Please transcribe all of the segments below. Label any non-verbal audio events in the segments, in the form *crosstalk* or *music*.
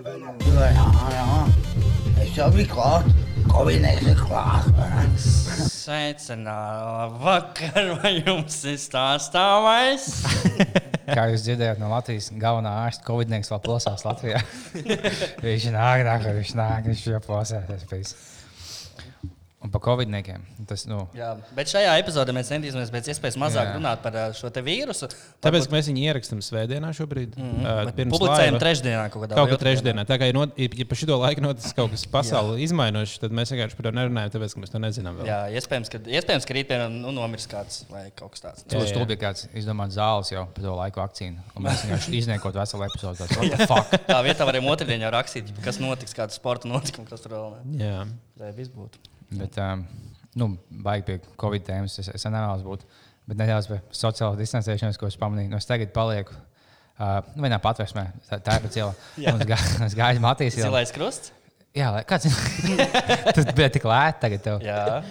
Jā, jā. Es jau biju klāt. Covid-19 ir klāt. Sveicināti! Vakar vai jums ir stāstāmais? *laughs* Kā jūs dzirdējāt no Latvijas galvenā ārsta, Covid-19 vēl plosās Latvijā. *laughs* viņš nāk, nāk, viņš nāk, viņš jau plosās. Un par Covid-19. Tas, nu, Jā, bet šajā epizodē mēs centīsimies pēc iespējas mazāk Jā. runāt par ā, šo te vīrusu. Tāpēc ka mēs viņu ierakstām svētdienā šobrīd. Mm -hmm. Pirms Publicējam laiva. trešdienā kaut kādā Kaut kā trešdienā. Tā kā ir not, ja pa šo laiku noticis kaut kas *laughs* pasaulē izmainošs, tad mēs vienkārši par to nerunājam, tāpēc ka mēs to nezinām. Vēl. Jā, iespējams, ka, iespējams, ka rītdienā nu, nomirs kāds vai kaut kas tāds. Tas tur bija kāds izdomāts zāles jau par to laiku vakcīnu. Un mēs *laughs* vienkārši izniekot veselu epizodu. tāds, what the fuck? Tā vietā varējām otrdienā jau rakstīt, kas notiks, kāda sporta notikuma, kas tur vēl. Jā. Lai viss būtu. Bet, um, nu, baigi pie Covid tēmas. Es, es nevēlos būt. Bet nedaudz par sociālo distancēšanos, ko es pamanīju. Nu, es tagad palieku uh, nu, vienā patvērsmē, tā, tā ir pa cielu. Un Es gāju, es gāju Matīs. Zilais krusts? Jā, kāds *laughs* tas bija tik lēti tagad. Tev.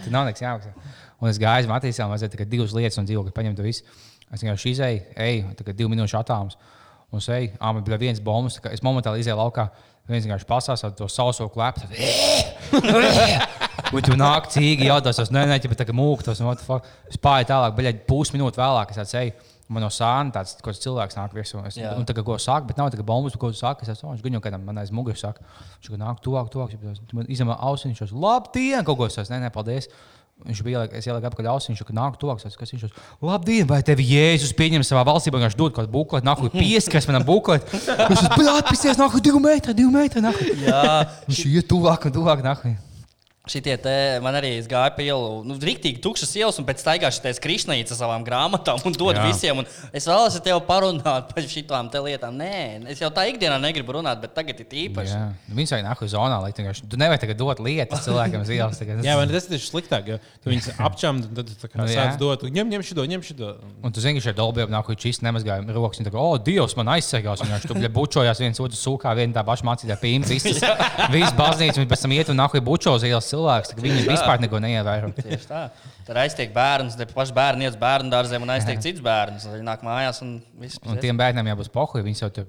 Tur nav nekas jāmaksā. Un es gāju uz Matīsā, mazliet divas lietas, un dzīvoju, ka paņem to visu. Es vienkārši izēju, eju, kā divu minūšu attālums. Un es eju, ah, man bija viens kā es momentāli izēju laukā. Viens vienkārši pasās ar to sauso klepu. Un tu nāk cīgi, jautās, nē, nē, tā kā mūktos. un what the fuck. Es pārēju tālāk, bet pusminūti vēlāk es atsēju. Man no sāna tāds kāds cilvēks nāk virsū. Es, un tā kā ko saka, bet nav tā kā bombas, ko tu saki. Es esmu, viņš gan kādam man aiz muguras saka. Viņš nāk tuvāk, tuvāk. Tu man izņem ausiņš, viņš saka, labdien, kaut ko saku, nē, nē, paldies. Viņš bija apakaļ ausiņš, viņš saka, nāk tuvāk. Kas viņš ir? Labdien, vai tevi Jēzus pieņem savā valstī, viņš dod kaut kādu bukletu, nāk, pieskars manam bukletam. Viņš atpūsties, nāk, divi metri. Nāk. Jā. Viņš iet tuvāk un tuvāk. Nāk. Šitie te man arī es gāju pa ielu, nu, rīktīgi tukšas ielas, un pēc tam gājuši tajā krišnīcā savām grāmatām un dod Jā. visiem. Un es vēlos ar tevi parunāt par šitām te lietām. Nē, es jau tā ikdienā negribu runāt, bet tagad ir īpaši. Nu, viņš vai nāk uz zonā, lai vienkārši- tu nevari tagad dot lietas cilvēkam uz ielas. tagad. Jā, man tas ir sliktāk, jo tu viņus apčam, un tad kā Nu, sāc dot, ņem, ņem šo, ņem šo. Un tu zini, ka šeit dolbjām nāk, viņš īsti nemazgāja rokas. Viņa tā kā, o, Dievs, man aizsegās. Viņš tur bučojās viens otru sūkā, viena tā paša mācītā pīns. *laughs* Viss baznīca, un pēc tam iet un nāk, bučo uz ielas cilvēks. ka Viņi vispār neko neievēro. *laughs* Tieši tā. Tad aiztiek bērns, tad paši bērni iet uz bērnu dārziem un aiztiek cits bērns. Tad Viņi nāk mājās un viss. Un tiem bērniem jābūt pohuļiem. Viņi jau tur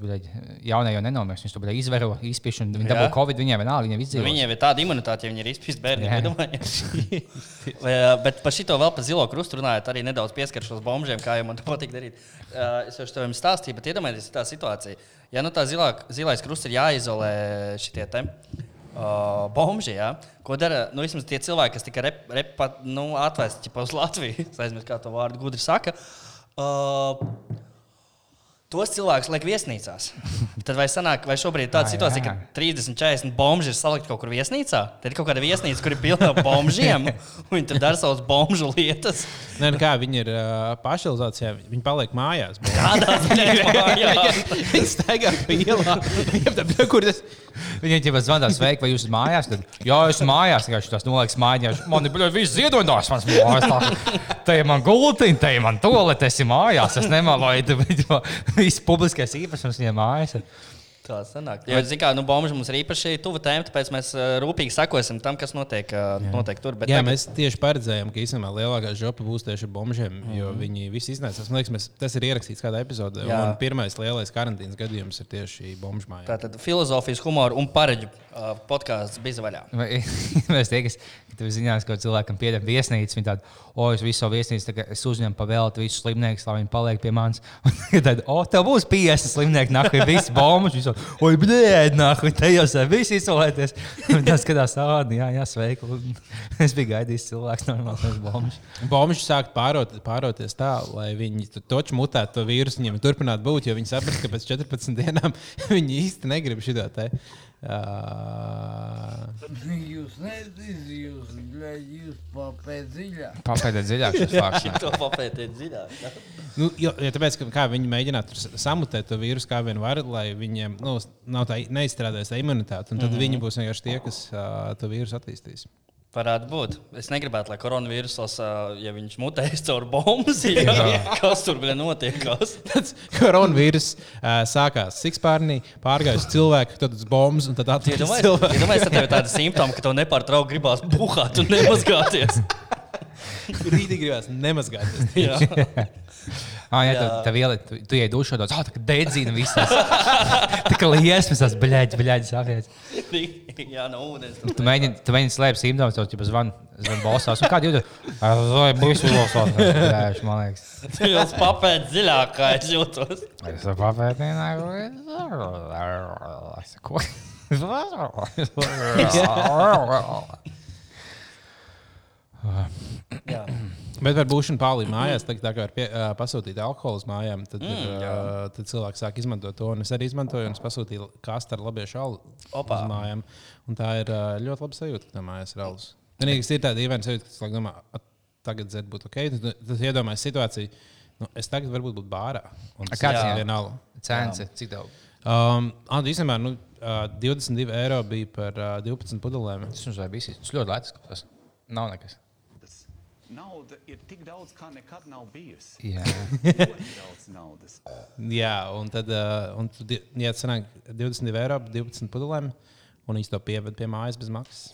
jaunie jau nenomirs. Viņš tur bija izvēro, izspiešs, un viņi Jā. dabūja Covid. Viņiem vienalga, viņiem Nu, izdzīvoja. Viņiem ir tāda imunitāte, ja viņi ir. *laughs* Vai, ā, Bet par šito vēl par zilo krustu runājot, arī nedaudz pieskaršos bombžiem, kā jau man to patīk darīt. Es jau to jums stāstīju, bet iedomājieties tā situācija. Ja nu tā zilā, zilais krusts ir jāizolē šitie te. Uh, Bombži, ja? ko dara nu, tie cilvēki, kas tika rep, rep, nu, atvesti uz Latviju? *laughs* Es aizmirsu, kā to vārdu gudri saka. Uh, Tos cilvēkus liek viesnīcās. *laughs* Tad vai sanāk, vai šobrīd ir tāda situācija, ka 30, 40 bombži ir salikti kaut kur viesnīcā? Tad ir kaut kāda viesnīca, kur ir pilna ar bombžiem, *laughs* un viņi tur dara savas bombžu lietas. Nē, nu kā viņi ir uh, pašrealizācijā, viņi paliek mājās. *laughs* Tādā veidā, Viņi staigā pa ielām. Viņiem tā jau zvanīja, sveiki, vai jūs esat mājās? Tad, jā, es esmu mājās. Vienkārši tas noliks mājās. Man ir viss ziedojums, mans mājās. Te ir man gultiņa, te ir man tolete, es esmu mājās. Es nemaloju, viss publiskais īpašums viņiem mājās. tā sanāk. Jo, zin kā, nu, bombži mums ir īpaši tuva tēma, tāpēc mēs rūpīgi sekosim tam, kas notiek, ā, notiek tur. Bet Jā, tagad- mēs tieši paredzējām, ka īstenībā lielākā žopa būs tieši ar bombžiem, jo viņi visi iznācās. Man liekas, mēs, tas ir ierakstīts kādā epizodē. Jā. Un pirmais lielais karantīnas gadījums ir tieši bombžu mājā. Tātad filozofijas, humora un pareģu ā, podkāsts bija vaļā. Vai *laughs* Mēs tiekamies, ka tev ziņās, ka cilvēkam pieder viesnīca. Viņa tāda, o, es visu savu viesnīcu, es uzņemu pavēltu visus slimniekus, lai viņi paliek pie manis. *laughs* Tad, o, tev būs 50 slimnieki, nāk, ir visi bombas. Saka, oi, blēd, nāk, un te jau sēž visi izolēties. *laughs* Tas skatās tādu, jā, jā, sveiki. *laughs* Es biju gaidījis cilvēks normāls bombas. Bombži sāk pārot, pāroties tā, lai viņi toču mutētu to vīrusu, viņiem turpinātu būt, jo viņi saprast, ka pēc 14 dienām viņi īsti negrib šo te. Jūs nezināt, jūs, jūs papēt dziļāk. *laughs* Papēdiet dziļāk fakts. To papētīt dziļāk. ja? nu, jo, jo tāpēc, ka, kā viņi mēģinātu tur samutēt to vīrusu, kā vien var, lai viņiem nu, nav tā neizstrādājusies tā imunitāte, un tad mm -hmm. viņi būs vienkārši tie, kas uh, to vīrusu attīstīs. Varētu būt. Es negribētu, lai koronavīrusos, ā, ja viņš mutēs caur bombu, *laughs* kas tur bija notiekās. Tas koronavīrus uh, sākās sikspārnī, pārgāja uz cilvēku, tad uz bombas, un tad attīstījās Iedomājieties, cilvēku. iedomājieties, ka tev ir tādi simptomi, ka tev nepārtraukti gribās buhāt un nemazgāties. *laughs* Rītīgi gribās nemazgāties. *laughs* Jā. Ah, jā, tu, tev ieli, tu, tu ej dušā, tāds ah, tā kā dedzina visas. *laughs* tā kā liesmas, tas bļaļ, bļaļ, sapiet. *laughs* Jā, no ūdens. Tu mēģini, tu mēģini slēpt simptomus, jau tādu zvanu, zvanu balsās. Un kādi jūtas? Vai būs uzvalsot? Jā, man liekas. *laughs* Tu jau papēt dziļāk, kā es jūtos. Es papētināju. Es saku, Jā. Bet par būšanu pāri mājās, tā, tā kā var pie, ā, pasūtīt alkoholu uz mājām, tad, mm, ir, ā, tad cilvēki sāk izmantot to. Un es arī izmantoju, un pasūtīju kastu ar labiešu alu Opā. uz mājām. Un tā ir ā, ļoti laba sajūta, ka tā mājās ir alus. Vienīgais ir tāda dīvaina sajūta, ka cilvēki domā, "At, tagad dzert būtu ok. Tad, tad iedomājas situāciju, nu, es tagad varbūt būtu bārā. Kāds ir viena alu. Cēns, cik daudz? Um, Anu, īstenībā, nu, ā, 22 eiro bija par ā, 12 pudelēm. Tas. Tas ļoti lēts. Tas nav nekas. Nauda ir tik daudz, kā nekad nav bijusi. Jā. Daudz naudas. Jā, un tad, uh, un tad ja sanāk 22 eiro, par 12 pudelēm, un viņi to pieved pie mājas bez maksas.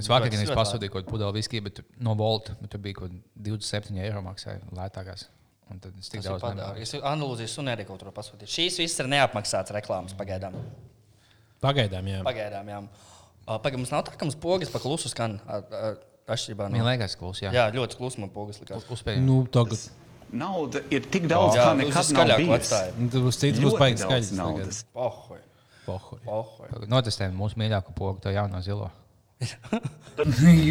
Es vakar gan pasūtīju kaut kādu pudeli viskiju, bet no Volta bet tur bija kaut kādi 27 eiro maksāja lētākās. Un tad es tik Tas ir daudz padārgi. nemanīju. Es analūzēju, un arī kaut kur pasūtīju. Šīs visas ir neapmaksātas reklāmas pagaidām. Pagaidām, jā. Pagaidām, jā. Pagaidām mums nav tā, ka mums pogas pa klusu skan. a- a- Atšķirībā Man no. liekas, klus, jā. Jā, ļoti klusi man pogas likās. Uzspēj. Nu, tagad. Nauda ir tik daudz, Jā, kā nekad nav atstāju. Nu, Tur būs cits, būs daudz skaļs. naudas. Pohoj, Pohuj. pohoj. Notestējam mūsu mīļāko pogu, to jauno zilo. *laughs*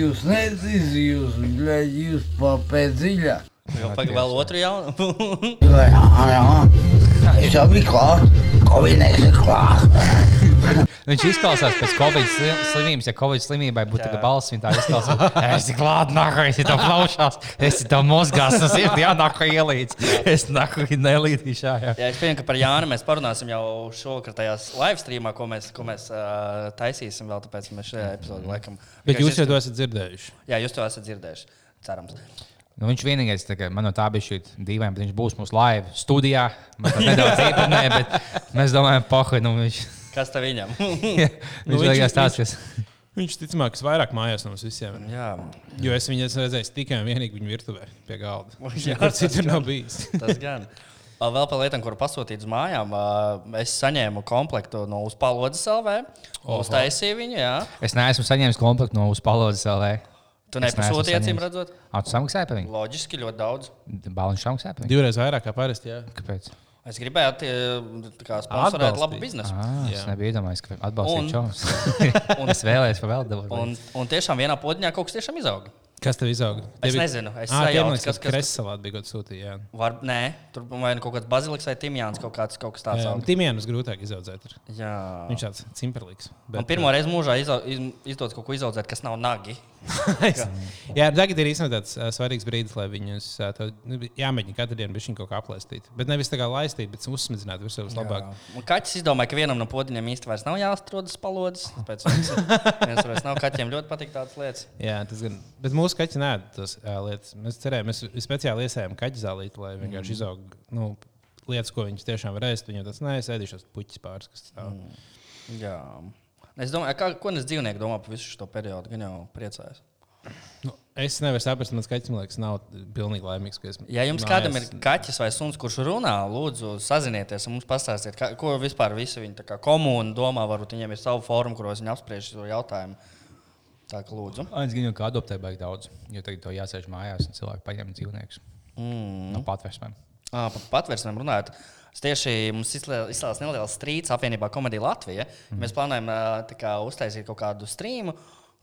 Jūs nezināsiet, jūs, jūs papēt dziļāk. Jau pagaidām vēl otru jaunu. *laughs* Jā, jā. Es jau biju klāt, ko viņi neklāt. Viņš izklausās pēc Covid sli- slimības. Ja Covid slimībai būtu tāda balss, viņa tā izklausās. *laughs* Es esmu klāts, nāku, es tam plaušās, es tam mozgās, tas ir jānāk ielīdz. Es nāku, nelīdīšu. Jā, jā. Es pieņemu, ka par Jānu mēs parunāsim jau šovakar tajās live streamā, ko mēs, ko mēs uh, taisīsim vēl, tāpēc mēs šajā epizodē laikam. Bet jūs jau Vienkārši to esat dzirdējuši. Jā, jūs to esat dzirdējuši. Cerams. Nu, viņš vienīgais, kā, man no tā bija šī dīvaina, bet viņš būs mūsu live studijā. Man tas nedaudz *laughs* īpatnē, bet mēs domājam, pohi, nu viņš. Kas tev viņam? *laughs* Viņš viņš- liekas tāds, kas. Viņš ticamāk, kas vairāk mājās no mums visiem. Jā, Jo es viņu esmu redzējis tikai un vienīgi viņa virtuvē pie galda. *laughs* Jā, Kur citur tas nav bijis. *laughs* tas gan. Vēl par lietām, kur pasūtīt uz mājām, es saņēmu komplektu no uzpalodzes LV. Uztaisīju viņu, jā. Es neesmu saņēmis komplektu no uzpalodzes LV. Tu nepasūtīji, acīm redzot. Ah, tu samaksāji par viņu? Loģiski, ļoti daudz. Bāliņš samaksāja par viņu. Divreiz vairāk kā parasti. Jā. Kāpēc? Es gribēju tie, tā kā sponsorēt labu biznesu. Ah, es nebiju iedomājies, ka Un- atbalstīju čomus. *laughs* es vēlējos vēl dabūt. Un, un tiešām vienā podiņā kaut kas tiešām izauga. Kas tev izauga? Es nezinu, es tas kas- kas- kresalāts bija, ko tu sūtīji. Jā. Var, nē, tur vai nu kaut kāds baziliks vai timjāns, kaut, kāds, kaut kas tāds. Jā. Timienus grūtāk izaudzēt. Ir. Jā. Viņš tāds cimperlīgs. Man pirmo reizi mūžā izdodas kaut ko izaudzēt, kas nav nagi. *laughs* Jā, tagad ir īstenībā tāds uh, svarīgs brīdis, lai viņus uh, to, nu, jāmēģina katru dienu viņa kaut kā aplaistīt. Bet nevis tā kā laistīt, bet uzsmidzināt virsū vislabāk. Un kaķis izdomāja, ka vienam no podiņiem īsti vairs nav jāatrodas palodzes. Tāpēc *laughs* viens vairs nav kaķiem ļoti patīk tādas lietas. Jā, tas gan. Bet mūsu kaķis nē, tas uh, lietas. Mēs cerējām, mēs speciāli iesējām kaķu zālīti, lai vienkārši izaug nu, lietas, ko viņš tiešām var ēst. Viņam tas nē, es ēdīšos puķis pāris, kas stāv. Jā. Es domāju, kā, ko es dzīvnieku domāju par visu šo periodu. Gan jau priecājos. Nu, es nevaru saprast, mans kaķis, man liekas, nav pilnīgi laimīgs. ka es Ja jums mājās- kādam ir kaķis vai suns, kurš runā, lūdzu, sazinieties un mums pastāstiet, kā, ko vispār visi viņa kā komūna domā. Varbūt viņiem ir savu fórumu, kuros viņi apspriež šo jautājumu. Tā kā lūdzu. Es gan jau kā adoptēju baigi daudz, jo tagad to jāsēž mājās un cilvēki paņem dzīvniekus Mm. no patvērsmēm. À, par patvērsmēm runājot. Es tieši mums izcēlās neliels strīds apvienībā Komēdija Latvija. Mm. Mēs plānojam kā, uztaisīt kaut kādu streamu,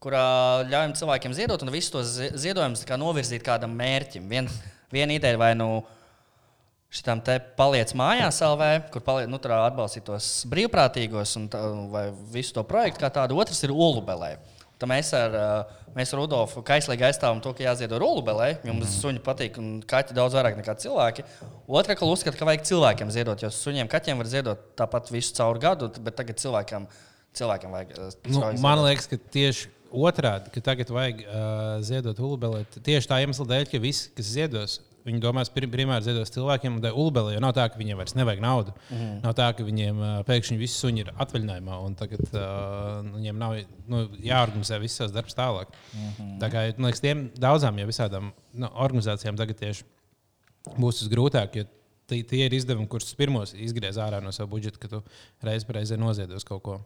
kurā ļaujam cilvēkiem ziedot un visus tos zi- ziedojumus kā novirzīt kādam mērķim. Vien, viena ideja vai nu. Šitam te paliec mājās, LV, kur paliec, nu, atbalstīt tos brīvprātīgos un tā, vai visu to projektu kā tādu. Otrs ir Ulubelē. Tad mēs ar, ā, mēs Rudolfu kaislīgi aizstāvam to, ka jāziedo Ulubelē. Jums suņi patīk un kaķi daudz vairāk nekā cilvēki. Otra, ka uzskata, ka vajag cilvēkiem ziedot, jo suņiem, kaķiem var ziedot tāpat visu caur gadu, bet tagad cilvēkiem, cilvēkiem vajag. ā, Nu, man liekas, ka tieši otrādi, ka tagad vajag uh, ziedot ulubelē. Tieši tā iemesla dēļ, ka visi, kas ziedos, viņi domās, primāri ziedos cilvēkiem, un tā ulubelē jau nav tā, ka viņiem vairs nevajag naudu. Mm. Nav tā, ka viņiem pēkšņi visi suņi ir atvaļinājumā, un tagad uh, viņiem nav nu, jāorganizē viss savs darbs tālāk. Mm. -hmm. Tā kā man liekas, tiem daudzām jau visādām nu, organizācijām tagad tieši būs tas grūtāk. Jo tie, tie ir izdevumi, kurus pirmos izgriez ārā no sava budžeta, kad tu reiz reizē noziedos kaut ko.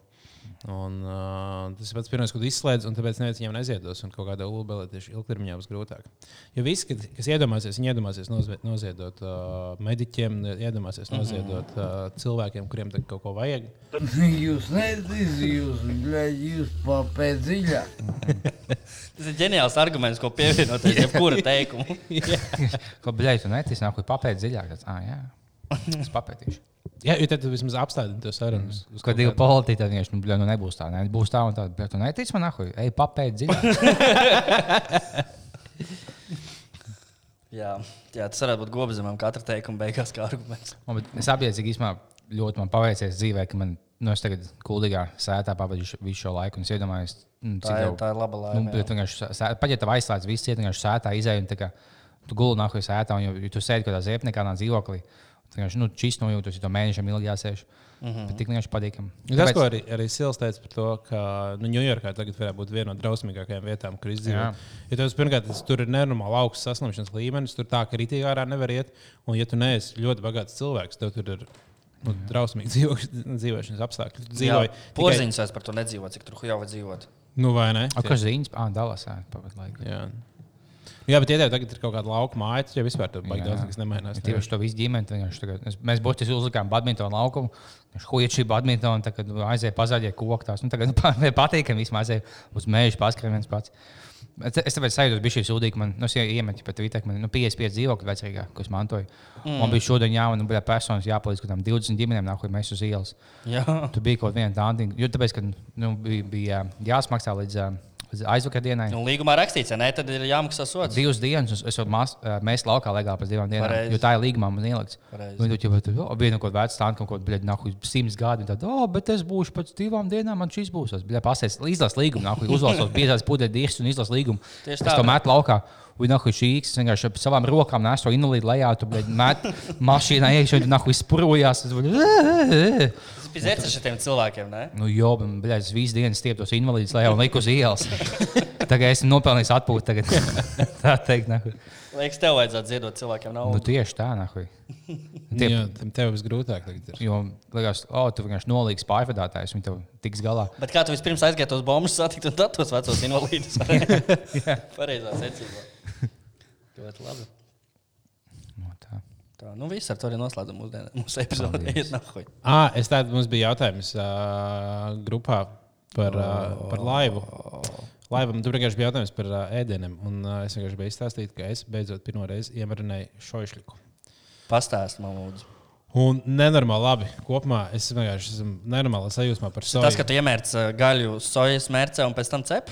Un, uh, tas ir pats pirmais, ko izslēdz, un tāpēc neviens viņam neziedos. Un kaut kādā ULBLē tieši ilgtermiņā būs grūtāk. Jo visi, kad, kas iedomāsies, viņi iedomāsies noziedot uh, mediķiem, iedomāsies noziedot uh, cilvēkiem, kuriem kaut ko vajag. *laughs* Jūs neziniet, jūs, bļaļ, jūs papēc dziļāk. *laughs* Tas ir ģeniāls arguments, ko pievienoties jebkura *laughs* teikumu. Ko bļaigi, tu netic, nāk, ko papēt dziļāk. Ah, jā. Es papētīšu. Jā, jo tad vismaz apstādini to sarunu. uz- uz Kad kādu- politiķi tad vienkārši nu, bļa, nu, nebūs tā. Ne? Būs tā un tā. Bet tu netici man, ah, ej, papēt dziļāk. *laughs* Jā, jā, tas varētu būt gobzemam katra teikuma beigās kā arguments. Man, bet es cik īstenībā ļoti man paveicies dzīvē, ka man nu, es tagad kuldīgā sētā pavadīju visu šo laiku. un Es iedomājos, nu, Tā cik ir, jau- tā ir laba Nu, laime. bet jā. vienkārši ja tev aizslēdz viss, ciet, vienkārši sētā izēja un tā kā tu gulēji nākamajā sētā, un jau, ja tu sēdi kaut kādā ziepniekā, nā dzīvoklī. Vienkārši nu, čīs nojūtos, ja to mēnešam ilgi jāsēž. Mm -hmm. Bet tik vienkārši patīkami. Nu, Tas, ko arī, arī Sils teica par to, ka nu, Ņujorkā tagad varētu būt viena no drausmīgākajām vietām, kur izdzīvot. Ja tas, pirmkārt, tas, tur ir nenormāli augsts saslimšanas līmenis, tur tā, ka rītīgi ārā nevar iet. Un, ja tu neesi ļoti bagāts cilvēks, tev tur ir nu, drausmīgi *laughs* dzīvo, dzīvošanas apstākļi. Tu dzīvoji tikai- Porziņš vairs par to nedzīvo, cik tur jau var dzīvot. Nu, vai ne? A, kas ziņas? Ah, dalās. Jā. Jā. Jā, bet, ja tev tagad ir kaut kāda lauka māja, jau vispār tur baigi daudz nekas nemainās. Ja Tieši to visu ģimeni. tagad- es- Mēs būtībā uzlikām badmintonu laukumu. Ko ir šī badmintona? Tad, aizēja pazaļie. Nu, tagad *laughs* nu, pa- patīkami vismaz aizēja uz mēžu paskrien viens pats. Es tāpēc sajūtu, ka bija šī sūdīga. Man nu, es iemetu pat ka man nu, 55 dzīvokļi vecākā, ko es mantoju. Mm. Man bija šodien jāman, nu, bija personas jāpalīdz kaut kādām 20 ģimenēm, nāk, ko mēs uz ielas. Jā, Tur bija kaut viena tāda, jo tāpēc, ka nu, bija, bija jāsmaksā līdz, līdz aizvakardienai. nu, līgumā rakstīts, ja nē, tad ir jāmaksā sots. Divas dienas, es jau mas, ā, mēs laukā legāli pēc divām dienām, Pareizi. jo tā ir līgumā man ielikts. Jau tur oh, bija kaut kāda vecā stāsta, kaut kāda nahu simts gadi. Tad, oh, bet es būšu pēc divām dienām, man šis būs. Es biju pasēs, izlasu līgumu, nahu uzlasos *laughs* biezās pudeļdīšas un izlasu līgumu. Tieši Es tā, to bet- metu laukā. Un nahu šī īks, es vienkārši ar savām rokām nesu to invalīdu lejā, tu met mašīnā iekšā, un tu nahu izpurojās. Es bļaļ, Tas bija zēcis ar šiem cilvēkiem, ne? Nu, jo, man bija visu dienu stieptos invalīdus lejā un liku uz ielas. Tagad esmu nopelnījis atpūtu. Tagad. *laughs* tā teikt, nahu. Liekas, tev vajadzētu ziedot cilvēkiem Nu, naudu. tieši tā, nahu. Tie... Jā, tam tev visgrūtāk tagad ir. Jo, liekas, oh, tu vienkārši nolīgs pārvadātājs, un tev tiks galā. Bet kā tu vispirms aizgāji tos bombus satikt un tad tos vecos invalīdus? *laughs* Pareizā secībā. Ļoti labi. No, tā. Tā, nu viss ar to arī noslēdzam mūsu, mūsu epizodi. Ah, es tādu mums bija jautājums uh, grupā par, uh, par laivu. Laivam tur vienkārši bija jautājums par uh, ēdieniem. Un, uh, es vienkārši biju izstāstījis, ka es beidzot pirmo reizi iemarināju šoišļiku. Pastāst man, lūdzu. Un nenormāli labi. Kopumā es vienkārši esmu nenormāli sajūsmā par soju. Tas, ka tu iemērci gaļu sojas mērcē un pēc tam cep.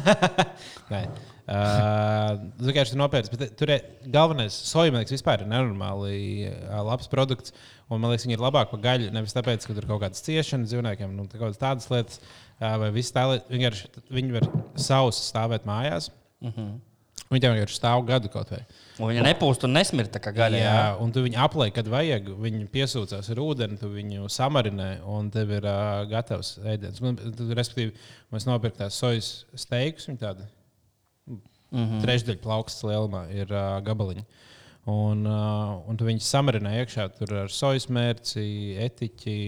*laughs* Nē. Uh, vienkārši tur nopērcu. bet Tur galvenais soja, man liekas, vispār ir nenormāli uh, labs produkts. Un man liekas, viņi ir labāk par gaļu. Nevis tāpēc, ka tur kaut kādas ciešanas dzīvniekiem, nu, tā kaut kādas tādas lietas, uh, vai viss tā lieta. Vienkārši viņi var savus stāvēt mājās. Uh -huh. Viņi tev vienkārši stāv gadu kaut vai. Un viņa nepūst un nesmirta kā gaļa. Jā, Jā, un tu viņu aplēji, kad vajag. Viņi piesūcās ar ūdeni, tu viņu samarinē, un tev ir uh, gatavs ēdiens. Man, tad, respektīvi, mēs nopirkām tās sojas steikus. Viņi tādi mm -hmm. trešdaļa plauksts lielumā ir uh, gabaliņi. Un, uh, un tu viņus samarinē iekšā tur ar sojas mērci, etiķi,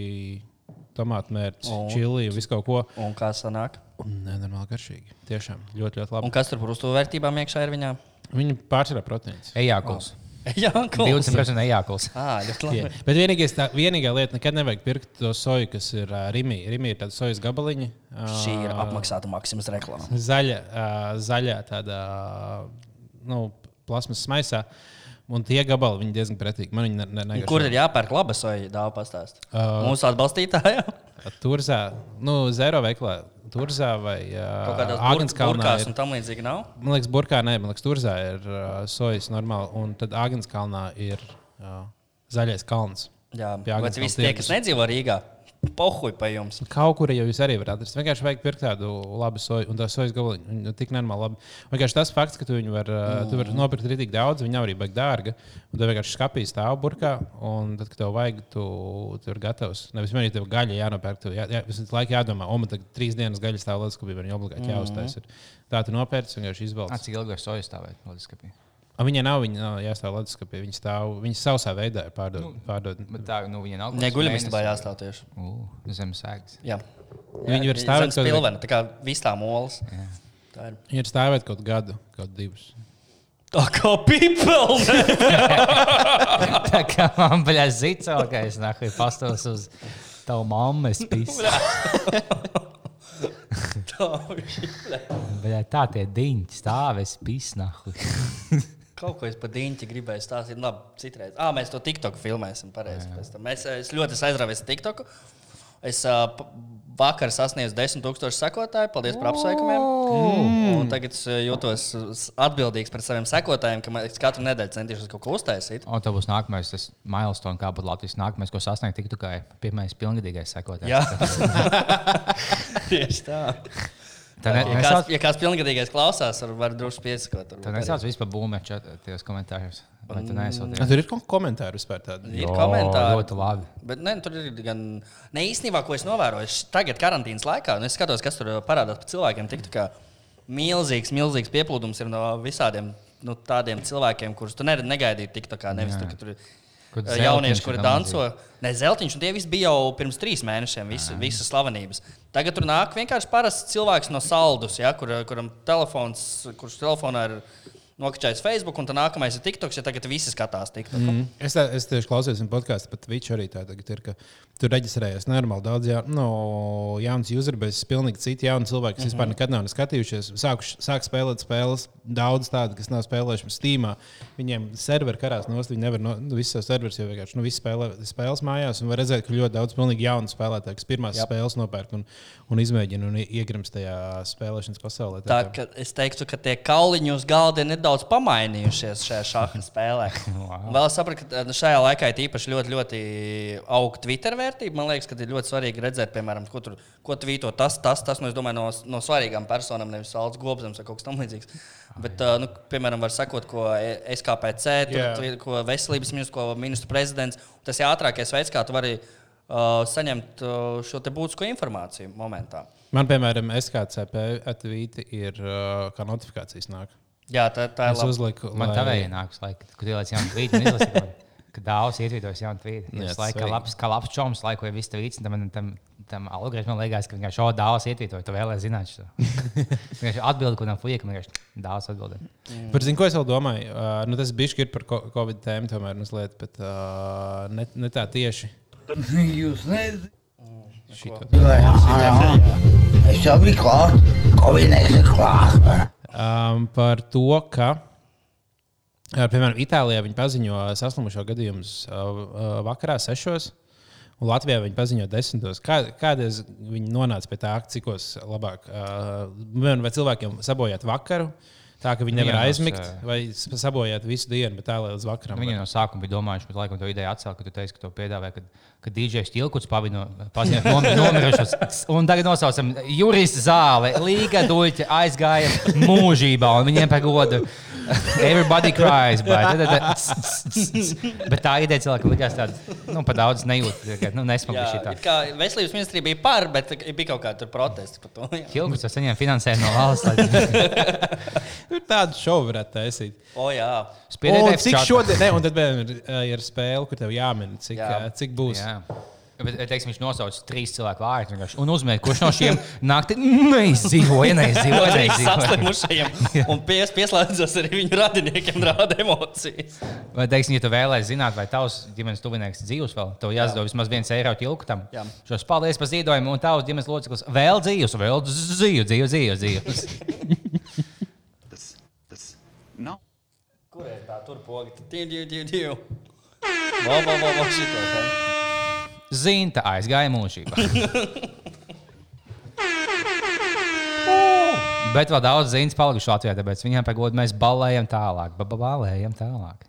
tomātu mērci, čili un visu kaut ko. Un kā sanāk? Nenormāli garšīgi. Tiešām ļoti, ļoti labi. Un kas tur par uzturvērtībām iekšā ir viņā? Viņi pārsvarā proteīns. Ejākuls. *laughs* Jā, kungs. 20% ejākuls. Ā, ļoti labi. Jā. Bet vienīgais, tā, vienīgā lieta, nekad nevajag pirkt to soju, kas ir uh, Rimī. Rimī ir tāda sojas gabaliņa. Uh, Šī ir apmaksāta maksimas reklāma. zaļa, uh, zaļā tādā nu, plasmas maisā. Un tie gabali viņi diezgan pretīgi. Man viņi ne, ne, negaršo. Kur ir jāpērk laba soja? Dāvā pastāst. Uh, Mūsu atbalstītājā. Turzā, nu, zero veiklā. Turzā vai Kaut uh, tam līdzīgi nav. Man liekas, burkā nē, man liekas, Turzā ir uh, sojas normāli. Un tad Agenskalnā ir uh, zaļais kalns. Jā, Agenskalna visi tie, kas nedzīvo Rīgā, pohuj pa jums. Kaut kur jau jūs arī varat atrast. Vienkārši vajag pirkt tādu labu soju, un tā sojas gabaliņa viņa tik nenormāli labi. Vienkārši tas fakts, ka tu viņu var, mm. tu vari nopirkt arī tik daudz, viņa arī baigi dārga. Un tu vienkārši skāpīs stāv burkā, un tad, kad tev vajag, tu, tu ir gatavs. Nevis vienīgi tev gaļa jānopērk. Tu, jā, jā, visu laiku jādomā, o, man tagad trīs dienas gaļas stāv līdz skūpī, man obligāti jāuztais. Ir. Tā tu nopērci, vienkārši Ah, izvēlēties. cik ilgi var sojas stāvēt? Loģiski. A, viņa nav, viņa nav jāstāv leduskapī. Viņa stāv, viņa sausā veidā ir pārdod. Nu, pārdod. Bet tā, nu, viņa nav. Neguļamistabā jāstāv tieši. Zem sēgas. Jā. Viņi var stāvēt Zem kaut- spilvena, tā kā viss tā molas. Tā ir. Viņa ir stāvēt kaut gadu, kaut divus. Tā kā pipelne! *laughs* Tā kā man bija zicā, ka es nāku pastos uz tavu mammu, es pisu. Bet tā tie diņķi stāv, es nahu. *laughs* Kaut ko es par dīņķi gribēju stāstīt. Labi, citreiz. Ah, mēs to TikTok filmēsim. Mēs, es ļoti esmu aizrāvies ar TikTok. Es uh, vakar sasniedzu 10,000 sekotāju. Paldies par apsveikumiem. Un Tagad es jūtos atbildīgs par saviem sekotājiem, ka es katru nedēļu centīšos kaut ko uztaisīt. Un tev būs nākamais tas milestone, kā būtu Latvijas nākamais, ko sasniegt tiktu kā pirmais pilngadīgais sekotājs. Jā, *laughs* tieši tā. Tā ne, Ja kāds, nesauc, ja kāds pilngadīgais klausās, var, var droši piesakot. tā nesauc vispār būmēt tajos komentāros. Vai tu nesauc? A, tur ir komentāri vispār tādi. Ir Jo, komentāri. ļoti labi. Bet ne, tur ir gan. Ne īstenībā, ko es novēroju, tagad, karantīnas laikā, nu, es skatos, kas tur parādās par cilvēkiem. Tik, tā kā milzīgs, milzīgs pieplūdums ir no visādiem nu, tādiem cilvēkiem, kurus tu ne- negaidīji. Tik, tā kā nevis Jā. tur, ka tur ir eh, jaunieši, Zeltiņš kuri ir danco. Ne, zeltiņš, un tie visi bija jau pirms trīs mēnešiem, visi, visas slavenības. Tagad tur nāk vienkārši parasts cilvēks no saldus, ja, kur, kuram telefons, kurš telefonā ir nokačājis Facebook, un tā nākamais ir TikToks, ja tagad visi skatās TikTok. Mm. Es, tā, es tieši klausījos viņa podkāstu, pat Twitch arī tā tagad ir. ka Tur reģistrējies normāli daudz ja, no jaunas userbēs, pilnīgi citi jauni cilvēki, kas mm -hmm. vispār nekad nav skatījušies. Sākuši, sāk spēlēt spēles, daudz tādu, kas nav spēlējuši Steam. Viņiem serveri karās nost, viņi nevar no nu, visas savas serveris jau vienkārši nu, spēlē spēles mājās. Un var redzēt, ka ļoti daudz pilnīgi jaunu spēlētāju, kas pirmās yep. spēles nopērk un, un izmēģina un iegrimst tajā spēlēšanas pasaulē. Tā ka es teiktu, ka tie kauliņi uz galda ir nedaudz pamainījušies šajā šāda spēlē. *laughs* Vēl sapratu, ka nu, šajā laikā ir īpaši ļoti, ļoti augsta Twitter vērtība. Man liekas, ka ir ļoti svarīgi redzēt, piemēram, ko tur ko tvīto tas, tas, tas. Nu, es domāju, no, no svarīgām personām, nevis Alts Gobsams vai kaut kas tamlīdzīgs. Bet, uh, nu, piemēram, var sekot, ko E- SKPC, tur, yeah. ko veselības ministrs, ko ministru prezidents. Tas ir ātrākais veids, kā tu vari uh, saņemt uh, šo te būtisko informāciju momentā. Man, piemēram, SKCP atvīti ir uh, kā notifikācijas nāk. Jā, tā, tā ir Es uzliku, Man tā lai- vēl ienāks, laika, kad ieliec jaunu tvītu un izlasīt. *laughs* Kad daudz ietvītos jaunu tvītu. Laikam, svarīgi. kā labs, kā labs čoms, laiku jau visu tvītu, tam, tam, tam algoritmam liekas, ka vienkārši šo daudz ietvītoju, tu vēlēsi zināt šo. *laughs* Vienkārši atbildi, ko tam fuja, ka vienkārši daudz atbildē. Par zinu, ko es vēl domāju. Uh, nu, tas bija ir par Covid tēmu, tomēr mazliet, bet uh, ne, ne tā tieši. *laughs* Jūs nezināt, es jau biju klāt, Covid ir klāt. Um, par to, ka, piemēram, Itālijā viņi paziņo saslimušo gadījumus vakarā sešos. Un Latvijā viņi paziņo desmitos. Kā, kādreiz viņi nonāca pie tā, cikos labāk, vai cilvēkiem sabojāt vakaru, tā ka viņi nevar Vienos, aizmigt, jā. vai sabojāt visu dienu, bet tā lai līdz vakaram. Nu, Viņi no sākuma bija domājuši, ka laikam to ideju atcēla, ka tu teici, ka to piedāvāja, kad, kad DJs Tilkuts pavino paziņot nom, *laughs* nomirušos. Un tagad nosaucam juristu zāli, Līga duļķi aizgāja mūžībā, un viņiem par godu everybody cries. Bet, bet tā ideja cilvēkam likās tāda, nu, pa daudz nejūt, ka, nu, nesmaga šī tā. it kā veselības ministrija bija par, bet bija kaut kāda tur protesti par to. Tilkuts jau saņēma finansējumu no valsts. lai- *laughs* Tur tādu šovu varētu taisīt. O, jā. Spiediet cik šodien, ne, un tad vēl ir, ir spēle, kur tev jāmin, cik, jā. cik būs. Jā. Bet, teiksim, viņš nosauca trīs cilvēku vārdus vienkārši un uzmanīja, kurš no šiem naktī *laughs* neizdzīvoja, neizdzīvoja. Neizdzīvoja. saslimušajiem *laughs* un pies, pieslēdzas arī viņu radiniekiem, rāda emocijas. Vai, teiksim, ja tu vēlēsies zināt, vai tavs ģimenes tuvinieks dzīvs vēl, tev jāizdod vismaz viens eiro tilku tam. Jā. Šos paldies par ziedojumu, un tavs ģimenes loceklis vēl dzīvs, vēl dzīvs, dzīvs, dzīvs. dzīvs. Tas, tas nav. Kur ir tā tur poga? Tīv, tīv, tīv, tīv. Vau, vau, vau, tā. Zinta aizgāja mūžībā. *laughs* Bet vēl daudz ziņas palikuši Latvijā, tāpēc viņiem pagod mēs balējam tālāk, ba- ba- balējam tālāk.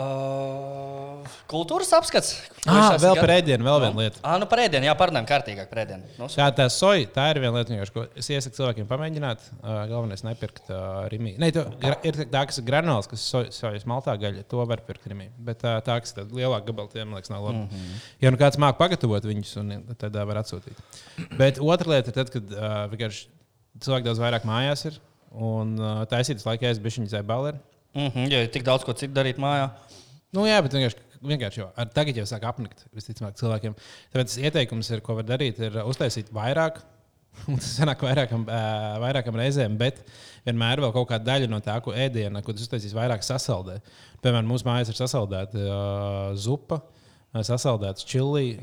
Uh, kultūras apskats. Ah, vēl par ēdienu, vēl viena lieta. Ah, nu par ēdienu, jā, parunājam kārtīgāk par ēdienu. Nu, Tā, tā soja, tā ir viena lieta, ko es iesaku cilvēkiem pamēģināt. Uh, galvenais nepirkt uh, rīmī. Nē, gra, ir tā, kas ir granulas, kas sojas maltā gaļa, to var pirkt rīmī. Bet uh, tā, kas ir lielāka gabala, tiem liekas, nav labi. Mm -hmm. Ja nu kāds māk pagatavot viņus, un, tad uh, var atsūtīt. Bet otra lieta ir tad, kad uh, cilvēki daudz vairāk mājās ir. un uh, taisīt laikā es biju viņa zēbalē. Mm -hmm, ja ir tik daudz ko citu darīt mājā. Nu, jā, bet vienkārši, vienkārši jau ar tagad jau sāk apnikt visticamāk cilvēkiem. Tāpēc tas ieteikums, ir, ko var darīt, ir uztaisīt vairāk. *laughs* Un tas sanāk vairākam, vairākam reizēm, bet vienmēr vēl kaut kāda daļa no tā, ko ēdienā, ko tas uztaisīs vairāk sasaldē. Piemēram, mūsu mājās ir sasaldēta uh, zupa, sasaldēts čili.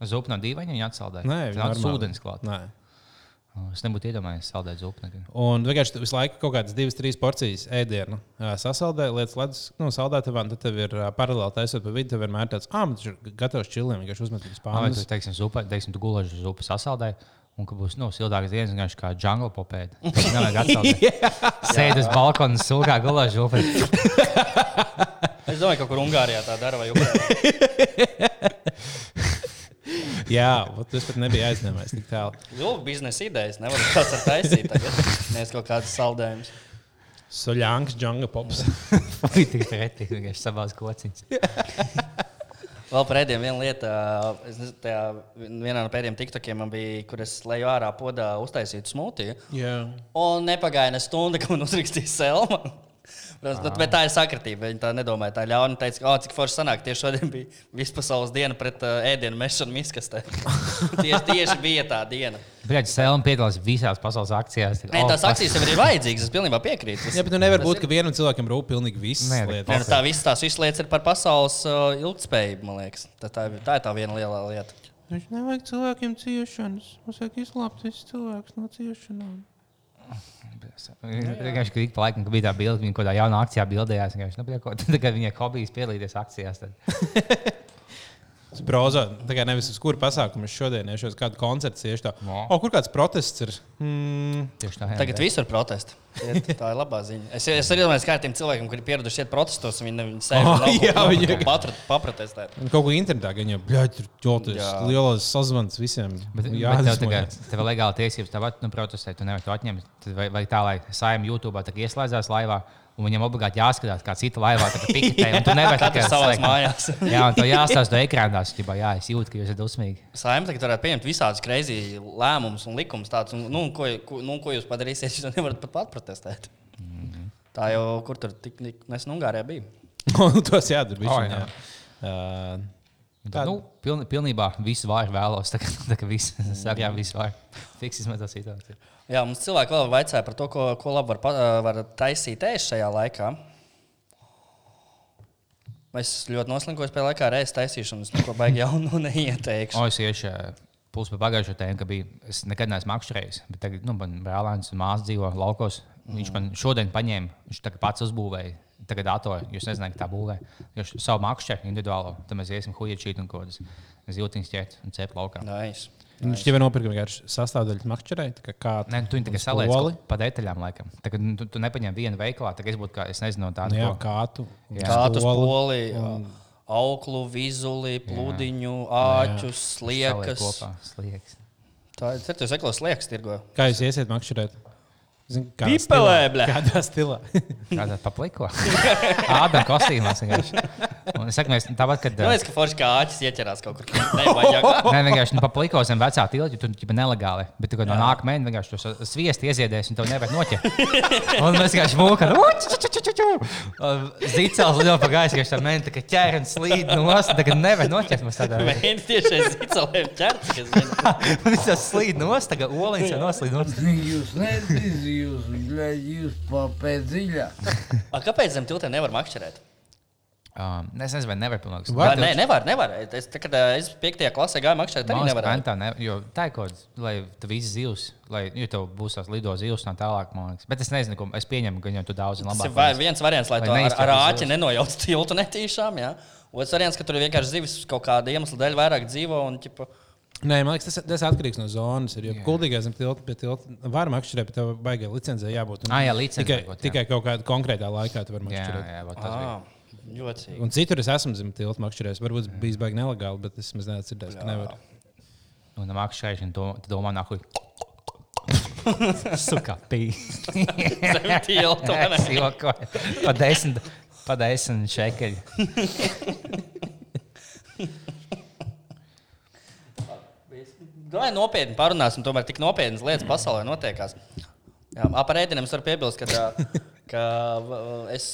Zupa no dīvainiem viņa atsaldē. Nē, tā ir normāli. ūdens klāt. Es nebūtu iedomājies saldēt zupu. nekad. Un vienkārši visu laiku kaut kādas divas, trīs porcijas ēdienu sasaldē, lietas ledus, nu, saldētavā, un tad tev ir paralēli taisot pa vidu, tev vienmēr tāds, ah, man tas ir gatavs čiliem, vienkārši uzmet uz ka, teiksim, zupa, teiksim, tu gulēji uz zupu sasaldē. Un ka būs nu, siltāks dienas, vienkārši kā jungle popēta. *laughs* Nevajag atsaldēt. Sēdi uz balkona, sulkā gulēji zupu. Es domāju, ka kaut kur Ungārijā tā dara vai Ukrainā. *laughs* *laughs* Jā, tas pat nebija aizņēmējis tik tālu. Lūk, biznesa idejas. Nevar tāds ar taisīt. Tagad. Nevis kaut kāds saldējums. Soļāns, jungle pops. *laughs* Bija tik pretīgi, vienkārši savās kociņas. *laughs* Vēl ēdienu viena lieta. Es nezinu, tajā vienā no pēdējiem tiktokiem man bija, kur es leju ārā podā uztaisītu smūtiju. Jā. Un nepagāja ne stunda, kad man uzrakstīja Selma. Protams, nu, bet tā ir sakritība. Viņa tā nedomāja. Tā ļauna teica, ka, oh, cik forši sanāk. Tieši šodien bija *laughs* vispasaules diena pret uh, ēdienu mešanu miskastē. *laughs* tieši, tieši bija tā diena. Brīdī, Selma piedalās visās pasaules akcijās. Nē, tās akcijas jau ir vajadzīgas. Es pilnībā piekrītu. Tas- Jā, bet nu nevar būt, ir- ka vienam cilvēkam rūp pilnīgi visas Nē, lietas. Nē, nu, tā visas tās visas lietas ir par pasaules uh, ilgspējību, man liekas. Tā, tā, ir- tā ir tā viena lielā lieta. Viņš nevajag cilvēkiem ciešanas. Mums vajag izglābt visus cilvēkus no ciešanām. Vienkārši ik pa laikam, kad bija tā bilde, viņa kaut kādā jaunā akcijā bildējās. vienkārši, Nu, tad, kad viņai hobijs piedalīties akcijās, *laughs* Es braucu, tā kā nevis uz kuru pasākumu es šodien iešu, uz kādu koncertu tieši tā. No. O, kur kāds protests ir? Mm, tieši tā. jā. Tagad visur protesti. Iet, tā ir labā ziņa. Es, es arī domāju, ka tiem cilvēkiem, kuri pieraduši iet protestos, viņi, ne- viņi sēž *laughs* Oh, jā, viņi- un paprotestēt. un kaut ko internetā, bļaļ, tur ķoties, Jā. lielās sazvans visiem. Bet, Jā, bet tev, tagad, tev ir legāli tiesības, tev nu, protestēt, tu nevari to atņemt. Tad vai, vai tā, lai saimē YouTube tā ieslēdzās laivā, un viņam obligāti jāskatās, kā cita laivā *laughs* piketē, un tu nevari tikai slēgt. mājās. Jā, un to jāstāsta no ekrāna. Jā, es jūtu, ka jūs esat dusmīgi. Saimē tagad varētu pieņemt visādus greizi lēmumus un likumus tādus, un, nu, ko, ko, nu, ko jūs padarīsiet, *laughs* ja nevarat pat patprotestēt. Mhm. Tā jau kur tur tik tik nesen Ungārijā bija. *laughs* tos jādara. O, bišķiņ, jā. jā. Uh, Tā, nu, piln, pilnībā visu vāju vēlos. Tā kā, tā kā viss arī visu vāju. Fiks izmet to situāciju. Jā, mums cilvēki vēl vaicāja par to, ko, ko labi var, var taisīt ēst šajā laikā. Es ļoti noslinkos pie laikā reizes taisīšanas, ko baigi jaunu *laughs* neieteikšu. O, es iešu pusi par pagājušo tēmu, ka bija, es nekad neesmu makšķerējis. Bet tagad, nu, man brālēns un māsa dzīvo laukos. Viņš man šodien paņēma, viņš pats uzbūvēja. Tagad datoru, jūs nezināt, kā tā būvē. Viņš savu makšķeru individuālo, tad mēs iesim huīčīt un ko tādas zīltiņas ķert un cep laukā. Nice. Viņš jau ir nopirka vienkārši sastāvdaļas makšķerē. tā Nē, nu, tu viņu poli. kaut pa detaļām, laikam. Tagad nu, tu, tu nepaņem vienu veikalā, tagad es būtu kā, es nezinu, no Nu, jā, ko- kā tu. Jā. Kādu Stoli poli, un- auklu, vizuli, pludiņu, āķus, saliek sliekas. kopā, Sliekas. Tā ir certies, eklos sliekas tirgo. Kā jūs iesiet makšķerēt? Pipelē, bļa. Kādā stilā? Kādā papliko? *laughs* Ādam kostīmās vienkārši. Un es saku, mēs tāpat, kad. Man liekas, ka forši kā āķis ieķerās kaut kur. Nevajag. *laughs* Nē, vienkārši nu, papliko zem vecā tilta, jo tur ir nelegāli. Bet tu, no nākamā mēneša vienkārši to sviestu ieziedies, un tev nevar noķert. *laughs* Un mēs vienkārši mūkam, zīcēlis lido pa gaisu, ka tā mēneša tā un slīd no ostas, kā nevar noķert. Mēs tādā tieši aiz zicelēm ķerts. *laughs* Viņš tas slīd no ostas, kā oliņš jau noslīd no ostas. Jūs nezināt, jūs, jūs. A, Kāpēc zem tiltiem nevar makšķerēt? Um, es nezinu, vai nevar pilnīgi. Var Nē, nevar. nevar. Es, tā, kad es 5. klasē gāju makšķerēt, arī nevaru. Tā ne, jo tā ir kaut kāda, lai tu visi zivs, lai jo tev būs tās lido zivs un tā tālāk. man liekas. Bet es nezinu, ko es pieņemu, ka jau tu daudz Tas labāk. ir vai- viens variants, lai Lai to ar, ar āķi nenojauc tiltu netīšām. Jā. Otrs variants, ka tur vienkārši zivis kaut kāda iemesla dēļ vairāk dzīvo. Un, ķipa, Nē, man liekas, tas, tas atkarīgs no zonas. Ir, jo kuldīgais zem tilta pie tilta var makšķerēt, bet tev baigā licencē jābūt. Un Ah, jā, licencē tikai, jā. tikai kaut kādā konkrētā laikā tu vari Jā, makšķerēt. jā, vot tas bija. ļoti. Un citur es esmu zem tilta makšķerējis. Varbūt bijis baigi nelegāli, bet es maz neesmu dzirdējis, ka nevar. Un makšķerēšana, to tu domā, nahuj. *laughs* Suka, pī. Zem tilta, vai ne? Es jokoju. Pa desmit, pa desmit šekeļi. Vai nopietni parunāsim, tomēr tik nopietnas lietas pasaulē notiekās. Jā, ā, par ēdieniem es varu piebilst, ka, tā- ka es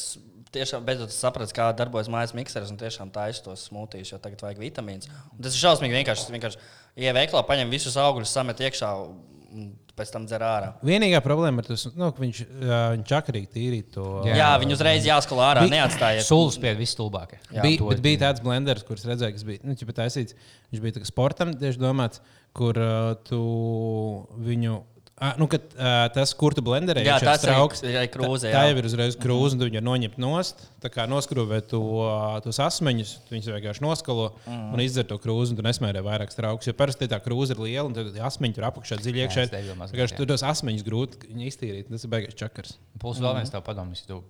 tiešām beidzot sapratu, kā darbojas mājas mikseris un tiešām taisu tos smūtījus, jo tagad vajag vitamīnus. Un tas ir šausmīgi vienkārši. Es vienkārši ieveiklā paņem visus augļus, samet iekšā un pēc tam dzer ārā. Vienīgā problēma ir tas, nu, ka viņš, ā, viņš čakarīgi tīrīja to. Jā, jā viņu uzreiz jāskalā ārā, Vi- neatstājiet. Sulas pie visstulbākie. Jā, bija, bet bija tāds blenders, kurš redzēja, kas bija. Nu, taisīts, viņš bija sportam tieši domāts, kur uh, tu viņu. Ah, nu, kad, uh, tas, kur tu blenderē, Jā, tas strauks, ir krūze, Tā, tā jau ir uzreiz krūze, un tu viņu noņemt nost. Tā kā noskrūvē to, uh, tos asmeņus, tu viņus vienkārši noskalo Mhm. un izdzer to krūzi, un tu nesmērē vairāk strauks. Jo parasti tā krūze ir liela, un tad asmeņi tur apakšā dziļi iekšā. Tur tos asmeņus grūti iztīrīt. Tas ir beigas čakars. Plus vēl viens tev padomājums. Tu,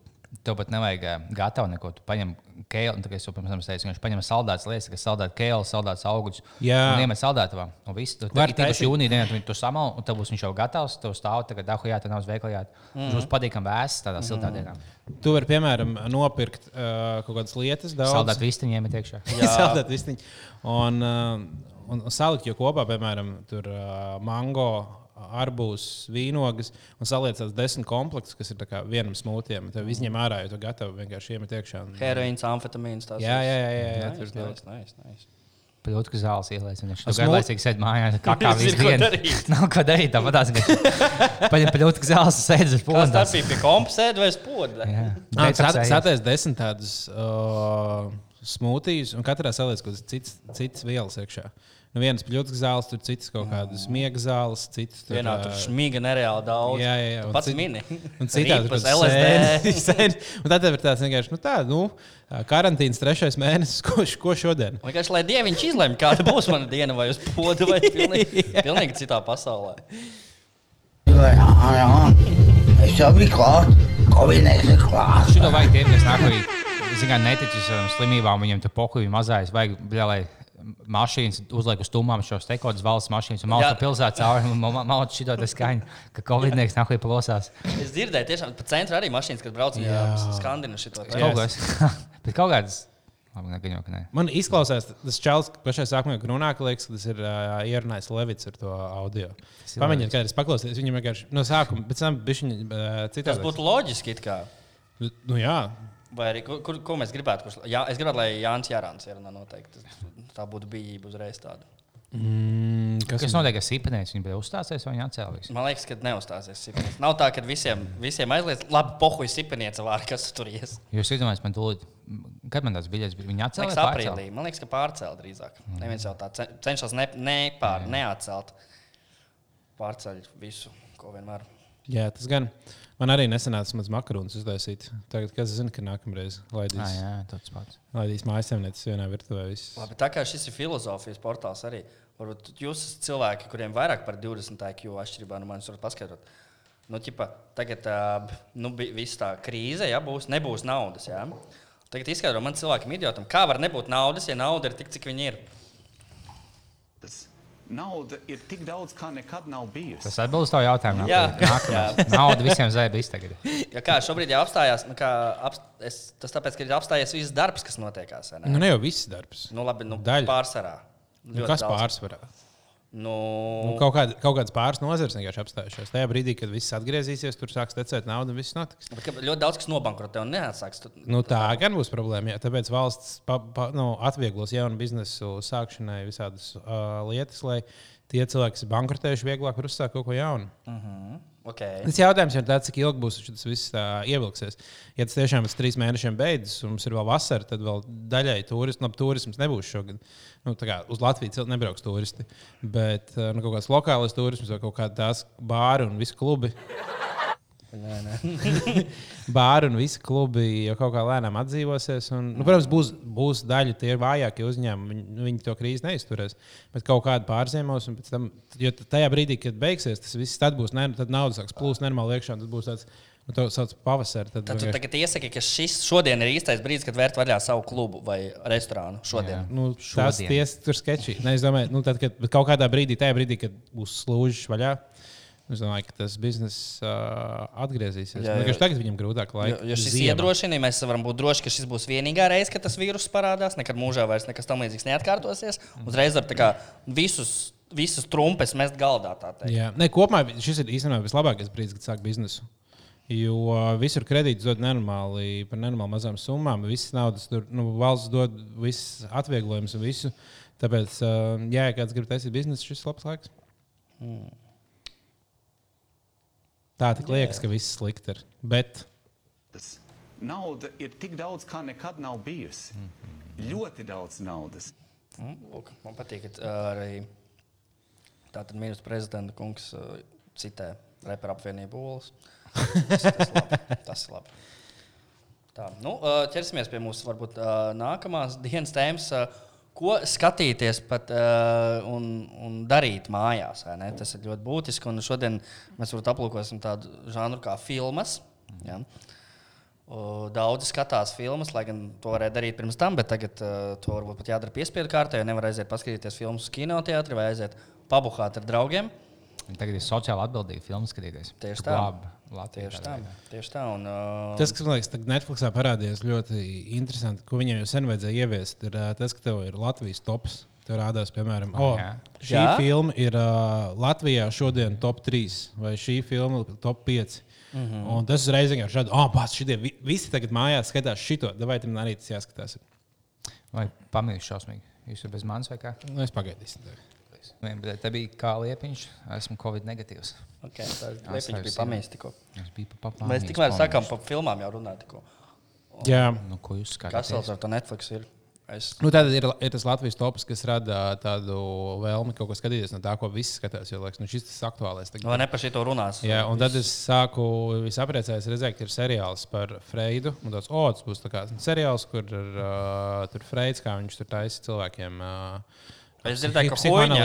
tev pat nevajag ā, gatavu neko. Tu paņem kēlu, tā kā es jau pirms tam teicu, viņš paņem saldētas lietas, kas saldēt kēlu, saldētas augļus. Jā. Un iemet saldētavā. Un viss, tu Var taisīt. jūnijā dienā tu tur samal, un tad būs viņš jau gatavs. Tu stāv tagad dahu, jā, tā nav uz veikalā. Viņš būs patīkam vēsts tādā siltā dienā. Tu vari, piemēram, nopirkt uh, kaut kādas lietas, daudz. Saldēt vistiņiem iet iekšā. *laughs* Saldēt vistiņu. Un, uh, un salikt jau kopā, piemēram, tur uh, mango, arbūs, vīnogas un saliec tās desmit komplektus, kas ir tā kā vienam smūtiem. Tad izņem ārā, jo tu gatavi vienkārši iemet iekšā. Un, Heroīns, amfetamīns. Jā, jā, jā, jā, jā, Nice, daudz. nice, nice, nice. Pilot, ka zāles ielaiž. Viņš tur garlaicīgi sēž mājās, *laughs* kā kā dienu. darīt. *laughs* Nav ko darīt. Tāpat tās, ka *laughs* paņem pilot, ka zāles sēž uz Kas podas. tas bija pie kompensēt vai spoda? Sāties desmit tādus uh, smūtijus, un katrā saliec kaut kādas citas, citas vielas iekšā. Nu, vienas pļūtas zāles, tur citas kaut kādas miega zāles, citas tur, Vienā tur ā, šmiga nereāli daudz. Jā, jā, jā. Tu un Pats cit- mini. Un citādi tur LSD. *laughs* sēž. Un tad tev ir tāds vienkārši, nu tā, nu, karantīnas trešais mēnesis, ko, ko šodien. Vienkārši, lai dieviņš izlemj, kāda būs mana diena, vai uz poda, vai *laughs* pilnīgi, pilnīgi citā pasaulē. Es jau biju klāt, Covid neesi klāt. Šito vajag tiem, kas nāk arī zināt, neticis slimībām, viņiem tur pokuļi mazais. Vajag, lai mašīnas uzliek uz stūmām šos tekotas valsts mašīnas un malta Jā. pilsētā cauri malta šito skaņu, ka Covid nieks nāk plosās. Es dzirdēju, tiešām pa centru arī mašīnas, kad brauc jā, skandinu šito. Kaut kas, *laughs* bet kaut kāds, labi, negaņo, ka. Man izklausās, tas čels, pašā sākumā, kad runā, ka liekas, ka tas ir uh, ierunājis Levits ar to audio. Pamēģiniet, kādreiz paklausīties. Viņam vienkārši no sākuma, pēc tam bija uh, Tas citādi. būtu loģiski. it kā. Nu, jā, Vai arī, kur, kur, ko mēs gribētu? Kurš, jā, es gribētu, lai Jānis Jārāns ierunā noteikti. Tā būtu bijība uzreiz tāda. mm, kas, Kas notiek ar sīpenēs? Viņi bija uzstāsies vai viņi atcēlīs? Man liekas, ka neuzstāsies sipeniets. Nav tā, ka visiem, visiem aizliedz, labi, pohuļ sipeniets vārā, kas tur ies. Jūs iedomājaties, man tūlīt, kad man tās biļetes bija, atcēlīs? liekas, aprīlī. Man liekas, ka pārcēl drīzāk. Neviens jau tā ce- cenšas ne, nepār, neatcelt. Pārceļ visu, ko vienmēr. jā, tas gan. Man arī nesanāca maz makaronus uztaisīt. Tagad, kas zina, ka nākamreiz laidīs, Ah, jā, tāds pats. laidīs mājasēmnieces vienā virtuvē. Viss. Labi, tā kā šis ir filozofijas portāls arī. Varbūt jūs esat cilvēki, kuriem vairāk par 20 IQ atšķirībā no manis varat paskaidrot. Nu, ķipa, tagad nu, viss tā krīze, ja būs, nebūs naudas. Ja? Tagad izskaidro man cilvēkam, idiotam, kā var nebūt naudas, ja nauda ir tik, cik viņi ir. Nauda ir tik daudz, kā nekad nav bijusi. Tas atbild uz tavu jautājumu. Jā. Nākamais. Nauda visiem zēbīs tagad. *laughs* Ja kā šobrīd jau apstājās, nu, kā apst, es, tas tāpēc, ka ir apstājies viss darbs, kas notiekās. vai ne? Nu, ne jau viss darbs. Nu, labi, nu, Daļa. pārsvarā. Nu, Ļoti kas daudz. pārsvarā? Nu, Nu, kaut, kāda, kaut kādas pāris nozares vienkārši apstājušās. Tajā brīdī, kad viss atgriezīsies, tur sāks tecēt naudu un viss notiks. bet ļoti daudz kas nobankrotē un neatsāks. Tu- Nu, tā gan būs problēma. Jā. Tāpēc valsts pa, pa, nu, atvieglos jaunu biznesu sākšanai visādas uh, lietas, lai tie cilvēki, kas ir bankrotējuši, vieglāk var uzsākt kaut ko jaunu. Okay. Tas jautājums ir tāds, cik ilgi būs šis viss ievilksies. Ja tas tiešām pēc trīs mēnešiem beidzas, un mums ir vēl vasara, tad vēl daļai turisms, labi, turisms nebūs šogad. Nu, tā kā uz Latvijas cil- nebrauks turisti, bet uh, nu, kaut kāds lokālais turisms vai kaut kāda tās bāri un visi klubi. *laughs* Bāri un visi klubi jau kaut kā lēnām atdzīvosies. Un, nu, protams, būs, būs daļa tie vājākie uzņēmumi. Viņi, nu, viņi to krīzi neizturēs. Bet kaut kāda pārziemos, un pēc tam, jo tajā brīdī, kad beigsies, tas viss tad būs, ne, tad nauda sāks plūst normāli iekšā. Tad būs tāds, nu, tā sauc pavasari. Tad, Tad tu tagad iesaki, ka šis šodien ir īstais brīdis, kad vērt vaļā savu klubu vai restorānu. Šodien. Jā. Nu, tas Šodien. ties, tur sketčī. Ne, es domāju, nu, tad, kad bet kaut kādā brīdī, tajā brīdī, kad būs slūžs vaļā, es domāju, ka tas bizness uh, atgriezīsies. Jā, Jā, jā. Tagad viņam grūtāk Jo, laika. jo šis Ziema. iedrošina, mēs varam būt droši, ka šis būs vienīgā reize, kad tas vīrus parādās. Nekad mūžā vairs nekas tam līdzīgs neatkārtosies. Uzreiz var kā visus, visas trumpes mest galdā. ne, kopumā šis ir īstenībā vislabākais brīdis, kad sāk biznesu. Jo visur kredītus dod nenormāli, par nenormāli mazām summām. Visas naudas, tur, nu, valsts dod visas atvieglojumus un visu. Tāpēc, uh, jā, ja kāds grib taisīt biznesu, šis ir labs laiks. Tā tik liekas, ka viss slikti ir. Bet Tas Nauda ir tik daudz, kā nekad nav bijusi. Ļoti daudz naudas. Mm, Lūk, man patīk, ka ā, arī tātad ministrs prezidenta kungs ā, citē reperu apvienību olas. Tas, tas, labi, tas ir labi. Tā, nu, ā, ķersimies pie mūsu varbūt ā, nākamās dienas tēmas. Ko skatīties pat, uh, un, un darīt mājās? Tas ir ļoti būtiski. Un šodien mēs aplūkosim tādu žanru kā filmas. Ja? O, Daudzi skatās filmas, lai gan to varēja darīt pirms tam, bet tagad uh, to varbūt pat jādara piespiedu kārtā, jo nevar aiziet paskatīties filmas kinoteātrī vai aiziet pabuhāt ar draugiem. Tagad ir sociāli atbildīgi filmu skatīties. Tieši tā. glābi Latviju Tieši tā. Tieši tā un, uh, tas, kas man liekas, tagad Netflixā parādījās ļoti interesanti, ko viņiem jau sen vajadzēja ieviest, ir ā, tas, ka tev ir Latvijas tops. Tur rādās, piemēram, oh, Jā. šī Jā? Filma ir uh, Latvijā šodien top 3 vai šī filma ir top 5. Mm Mhm. -hmm. Un tas uzreiz vienkārši šādi, oh, pats, šitie vi- visi tagad mājās skatās šito, vai tam arī tas jāskatās. Vai pamīļš šausmīgi? Jūs esat bez manis vai kā? Nu, es pagaidīšu. tevi. Bet Te bija kā liepiņš. Esmu Covid negatīvs. okay, tā Jā, liepiņš bija savs, jā. pamēģinājums tikko. Es biju pa papām. Mēs tikmēr sākām par filmām jau runāt. Tikko. Jā, Nu, ko jūs Kas vēl skatāties? ar to Netflix ir? Es... nu, tad ir, ir tas Latvijas tops, kas rada tādu vēlmi kaut ko skatīties no tā, ko visi skatās. Jo, liekas, nu, šis ir aktuālais. tagad. Vai ne par šito runās? Jā, un tad es sāku visapriecājos redzēt, ka ir seriāls par Freidu. Un tāds, oh, tas būs kā seriāls, kur ir uh, tur Freids, kā viņš tur taisa cilvēkiem. Uh, Es dzirdēju, ka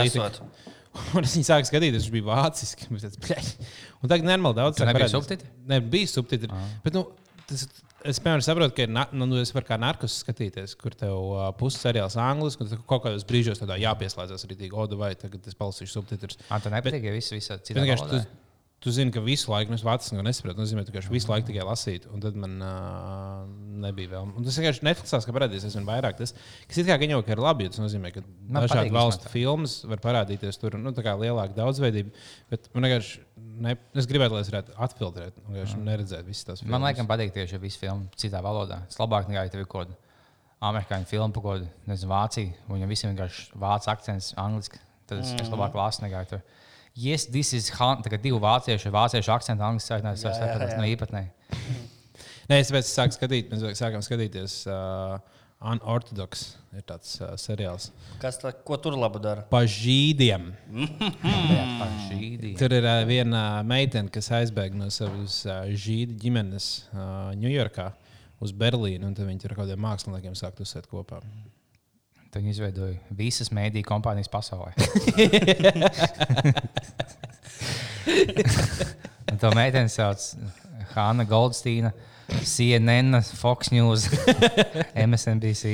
esot. *laughs* Un es viņu sāku skatīties, viņš bija vāciski. *laughs* Un tagad normāli daudz sāk nebija subtitri? Nē, bija subtitri. Bet, nu, tas, es piemēram saprotu, ka ir, na- nu, es varu kā narkotikas skatīties, kur tev uh, puses seriāls angliski, un kaut kādos brīžos tādā jāpieslēdzas arī tīk, odu vai tagad es palasīšu subtitrus. Ah, tu nepatīk, ja viss Bet citā? Tu, zini, ka visu laiku, nu, es nesaprotu. Tas nozīmē, ka vienkārši visu laiku tikai lasīt, un tad man uh, nebija vēl. Un tas vienkārši Netflixā, ka parādīsies aizvien vairāk. Tas, kas it kā gan jau ir labi, jo tas nozīmē, ka Man dažādu valstu tā. filmas var parādīties tur, nu, tā kā lielāka daudzveidība. Bet man vienkārši, ne, es gribētu, lai es varētu atfiltrēt, un vienkārši neredzēt visas tās filmas. Man liekas, patīk tieši, ja viss filma citā valodā. Tas labāk nekā, tev ir kaut kāda amerikāņu filma kaut kādu, nezinu, vāciju, un viņam visiem vienkārši vācu akcents, angliski. Tad es, es labāk lasu nekā tur. Yes, this is Han, tagad divi vācieši, vāciešu akcentu, angliski saknēs, es saprotu, no īpatnē. Nē, es tāpēc sāku skatīt, mēs sākām skatīties uh, Unorthodox. Ir tāds uh, seriāls Kas tā, ko tur labu dara? par žīdiem. Šī Tur ir uh, viena meitene, kas aizbēga no savas uh, žīdu ģimenes uh, Ņujorkā uz Berlīnu, un tad viņi tur ar kādiem māksliniekiem sāk uzsēt kopā. Viņi izveidoja visas mēdīņu kompānijas pasaulē. *laughs* To meiteni sauc Hanna Goldsteina, CNN, Fox News, *laughs* MSNBC.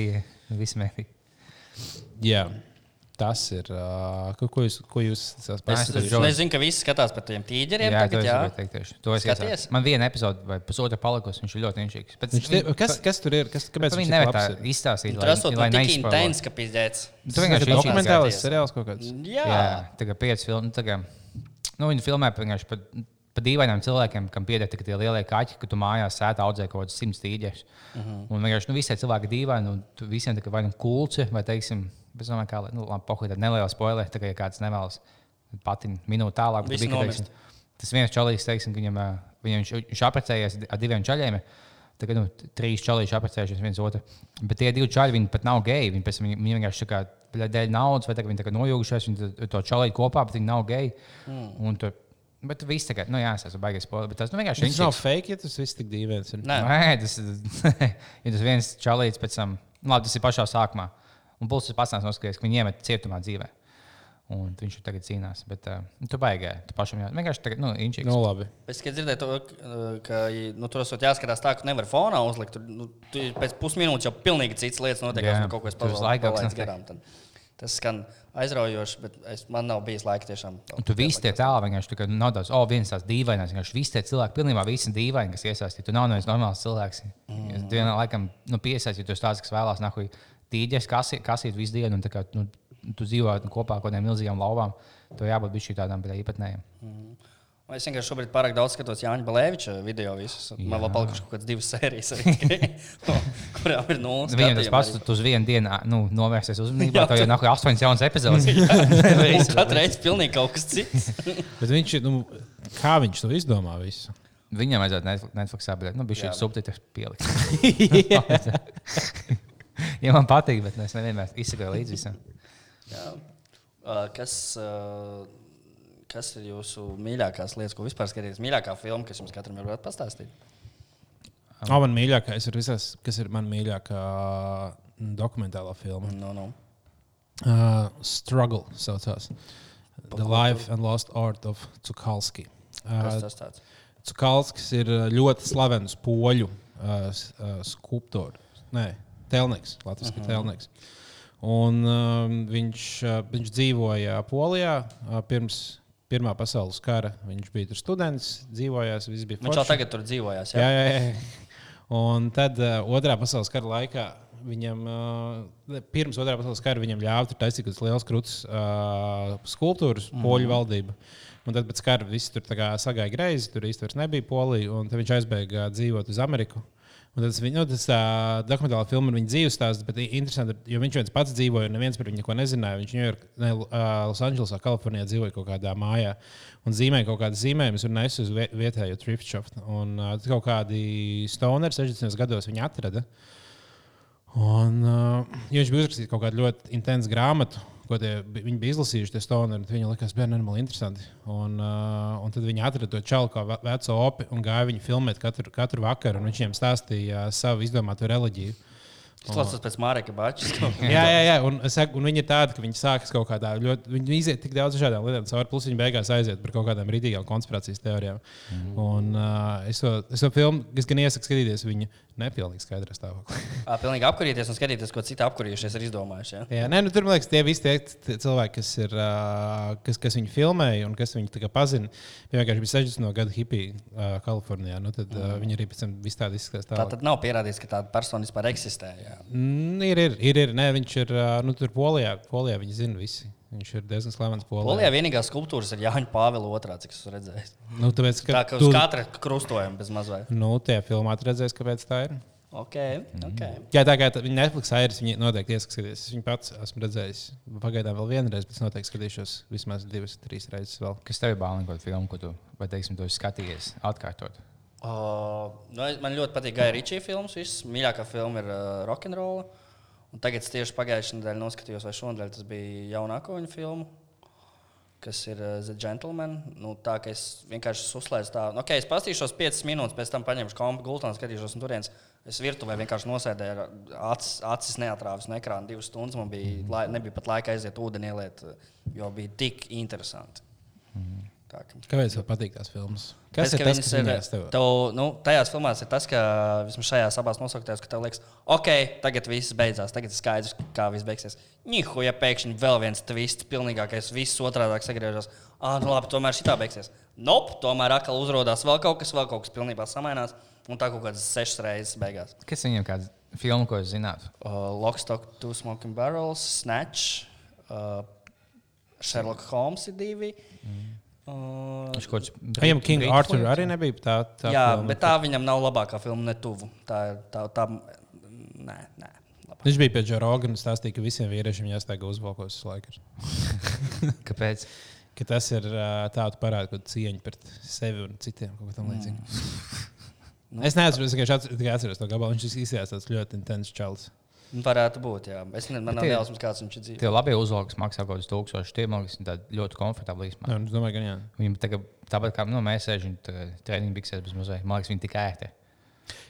Visi mēdī. Jā, tas ir. Uh, ko, ko jūs, ko jūs Es, pasakāt? es, es zinu, ka visi skatās par tiem tīģeriem. Jā, to tagad, es jā. teikt tieši. To es iesāku. Man viena epizode vai pusotra palikusi, viņš ir ļoti inšīgs. Bet Viņš te, kas, kas tur ir? Kas, kāpēc Viņi viņš nevar tā izstāstīt, Tur esot nu tik intens, ka pizdēts. Tu vienkārši Tas ir dokumentāls skaties. seriāls kaut kāds. Jā, Jā, tagad pieci filmi. Tagad, nu, viņi filmē vienkārši par pa dīvainiem cilvēkiem, kam pieder tikai tie lielie kaķi, ka tu mājās sēdi audzē kaut kādus simtus tīģeļus. Uh -huh. Un vienkārši nu, visi tie cilvēki dīvaini, un tu visiem tikai vai nu kulci, vai teiksim, es domāju, kā nu, labi, tad neliela spoiler, tā kā ja kāds nevēlas patiņu minūti tālāk. bija, ka, teiksim, Tas viens čalīgs, teiksim, ka viņam, viņam viņš, viņš apprecējies ar diviem čaļiem. Tagad nu, trīs čalīši apprecējušies viens otru. Bet tie divi čaļi, viņi pat nav geji. Viņi, viņi, viņi vienkārši tā kā dēļ naudas, vai tā, ka viņi kā nojūgušies, viņi to- čalīju kopā, bet viņi nav geji. Hmm. Un tur- Bet viss tagad, nu jā, es esmu baigājis. Bet tas nu, vienkārši Tas nav fake, ja tas viss tik dīvains. ir. Nē. Nē, tas *laughs* ir tas viens čalīts pēc tam. nu, Labi, tas ir pašā sākumā. Un Pulsis pats nav noskaidrs, ka viņi iemet cietumā dzīvē. Un viņš tur tagad cīnās. Bet uh, tu baigāji. Tu pašam jā. Vienkārši tagad, nu, inčīgs. Nu, labi. Es tikai dzirdēju, to, ka- nu, tur esot jāskatās tā, ka nevar fonā uzlikt. Tur, nu, tu pēc pusminūtes jau pilnīgi citas lietas notiek. Jā, Jā, kaut ko es tur apsnāk. garām. Tad Tas skan aizraujoši, bet es, man nav bijis laika tiešām. Un tu visi tie tēli vienkārši kā nav tāds, oh, viens tās dīvainās. Vienkārši visi tie cilvēki, pilnībā visi dīvaini, kas iesaistīti. Tu nav neviens normāls cilvēks. Mm. Tu vienā laikam nu, piesaistīji, tu esi tāds, kas vēlās nahuj tīģes, kasīt, kasīt visu dienu. Un, tā kā, nu, tu dzīvo kopā ar kaut kādiem milzīgiem lauvām, tev jābūt bišķi tādām īpatnējām. Un Es vienkārši šobrīd pārāk daudz skatos Jāņa Balēviča video. Visus. Man vēl palikušas kaut kādas divas sērijas, *laughs* kurām ir nulles. Viņam tas pats, tu uz vienu dienu nu, novērsties uzmanībā, Jā, tev jau nāk astoņas jaunas epizodes. *laughs* *laughs* Katru reizi pilnīgi kaut kas cits. Bet viņš ir, nu, kā viņš to izdomā visu? Viņam vajadzētu Netflix- Netflixā, bet nu, bija šī subtitrs pielikt. *laughs* ja man patīk, bet nu, es nevienmēr izsakoju līdzi visam. Jā. Uh, Kas, uh, kas ir jūsu mīļākās lietas, ko vispār skatīties? Mīļākā filma, kas jums katram ir varētu pastāstīt? Oh, man mīļākais ir visas, kas ir man mīļākā dokumentālā filma. No, no. Uh, Struggle saucās. The Life and Lost Art of Cukalski. Uh, tas tāds? Cukalskis ir ļoti slavens poļu uh, uh, skulptors. Nē, telnieks, Latvijas uh -huh. telnieks. Un, um, viņš, uh, viņš dzīvoja Polijā uh, pirms Pirmā pasaules kara. Viņš bija tur students, dzīvojās, viss bija Viņš jau tagad tur dzīvojās. Jā, jā, jā. Un tad uh, otrā pasaules kara laikā viņam, uh, pirms otrā pasaules kara, viņam ļāva tur taisīt kādas liels krūtis uh, skulptūras, mm. poļu valdība. Un tad pēc kara viss tur sagāja greizi, tur īstenībā nebija polija, un tad viņš aizbēga dzīvot uz Ameriku. Un tas, viņ- nu, tas tā, dokumentālā filma ir viņa dzīves stāsts, bet interesanti, jo viņš viens pats dzīvoja, un neviens par viņu neko nezināja. Viņš Ņujorkā, Losandželosā, Kalifornijā dzīvoja kaut kādā mājā un zīmēja kaut kādas zīmējumus un nesu uz vie- vietējo thrift shop. Un tad kaut kādi stoneri 60. gados viņi atrada. Un, uh, viņš bija uzrakstījis kaut kādu ļoti intensu grāmatu, ko tie, viņi bija izlasījuši, tie stoneri, tad viņiem likās, tas bija interesanti. Un, uh, un tad viņi atrada to čalu kā ve- veco opi un gāja viņu filmēt katru, katru vakaru. un Viņš viņiem stāstīja uh, savu izdomāto reliģiju. Tas klausos pēc Māreka Bačas. *laughs* Jā, jā, jā. Un, saku, un viņi ir tādi, ka viņi sākas kaut kādā ļoti. Viņi iziet tik daudz dažādām lietām, cauri, plus viņi beigās aiziet par kaut kādām rītīgām konspirācijas teorijām. Mm. Un, uh, es, to, es to filmu, es gan iesaku skatīties viņu nepilnīgi skaidrā stāvoklī. *laughs* Pilnīgi apkurīties un skatīties, ko citi apkurījušies ir izdomājuši. Ja? Jā, nē, nu, tur man liekas, tie visi tie cilvēki, kas, ir, kas, kas viņu filmēja un kas viņu tā pazina. Viņi vienkārši bija 60 no gada hipija uh, Kalifornijā. Nu, tad uh, viņi arī pēc tam viss tādi izskatās. Tā tālāk. tad nav pierādīts, ka tāda persona vispār eksistē. Jā. Mm, ir, ir, ir, ir. Nē, viņš ir uh, nu, tur Polijā. Polijā viņi zina visi. Viņš ir diezgan slavens Polijā. Polijā vienīgā skulptūras ir Jāņa Pāvila otrā, cik es esmu redzējis. Nu, tāpēc, Tā kā uz katra krustojuma bez mazliet. Nu, tajā filmā redzēs, kāpēc tā ir. Ok, ok. Jā, tā kā tā- viņa Netflix ir, viņi noteikti ieskatīsies. Es viņu pats esmu redzējis. Pagaidām vēl vienreiz, bet es noteikti skatīšos vismaz divas, trīs reizes vēl. Kas tev ir bāliņš, kaut filmu, ko tu, vai teiksim, tu esi skatījies, atkārtot? Uh, nu, man ļoti patīk Gaja Ričija filmas. Viss mīļākā filma ir uh, Rock'n'Roll. Un tagad es tieši pagājušajā nedēļā noskatījos, vai šonadēļ tas bija jaunāko viņa filmu, kas ir uh, The Gentleman. Nu, tā kā es vienkārši uzslēdzu tā, nu, ok, es paskatīšos 5 minūtes, pēc tam paņemšu kompu gultā un skatīšos no turienes. Es virtuvē vienkārši nosēdēju, acis, acis neatrāvis no ekrāna divas stundas. Man bija, lai, nebija pat laika aiziet ūdeni ieliet, jo bija tik interesanti. Tā, ka- Kāpēc tev patīk tās filmas? Kas Tāpēc, ir tas, kas ir? tev? Tev, nu, tajās filmās ir tas, ka vismaz šajās abās nosauktajās, ka tev liekas, ok, tagad viss beidzās, tagad ir skaidrs, kā viss beigsies. Nihu, ja pēkšņi vēl viens twists, pilnīgākais, viss otrādi sagriežas. Ah, nu labi, tomēr šī tā beigsies. Nope, tomēr atkal uzrādās vēl kaut kas, vēl kaut kas pilnībā samainās. Un tā kaut kādas sešas reizes beigās. Kas viņam kāds filmu, ko es zinātu? Uh, Lockstock, Two Smoking Barrels, Snatch, uh, Sherlock Holmes ir divi. Mm. Uh, Viņš. Viņam King Arthur arī nebija tā. tā Jā, filma. bet tā viņam nav labākā filma, ne tuvu. Tā ir tā, tā nē, nē. labāk. Viņš bija pie Džona Rogana un stāstīja, ka visiem vīriešiem jāsteigā uzvalkos visu laiku. *laughs* Kāpēc? Ka tas ir tāds parāds, ka cieņa pret sevi un citiem kaut ko tam līdzīgu. Nu, Es neatceros, atceros, tikai atceros to gabalu. Viņš izskatījās tāds ļoti intensīvs čels. Nu, Varētu būt, jā. Es ne, man nav tie- kāds viņš ir dzīvojis. Tie labie uzvalki maksā kaut kādus tūkstošus. Tie man liekas, ļoti komfortabli. Jā, nu, es domāju, ka jā. Viņam tagad, tāpat kā nu, mēs sēžam treniņu biksēs bez mazliet, man liekas, viņi tik ērti.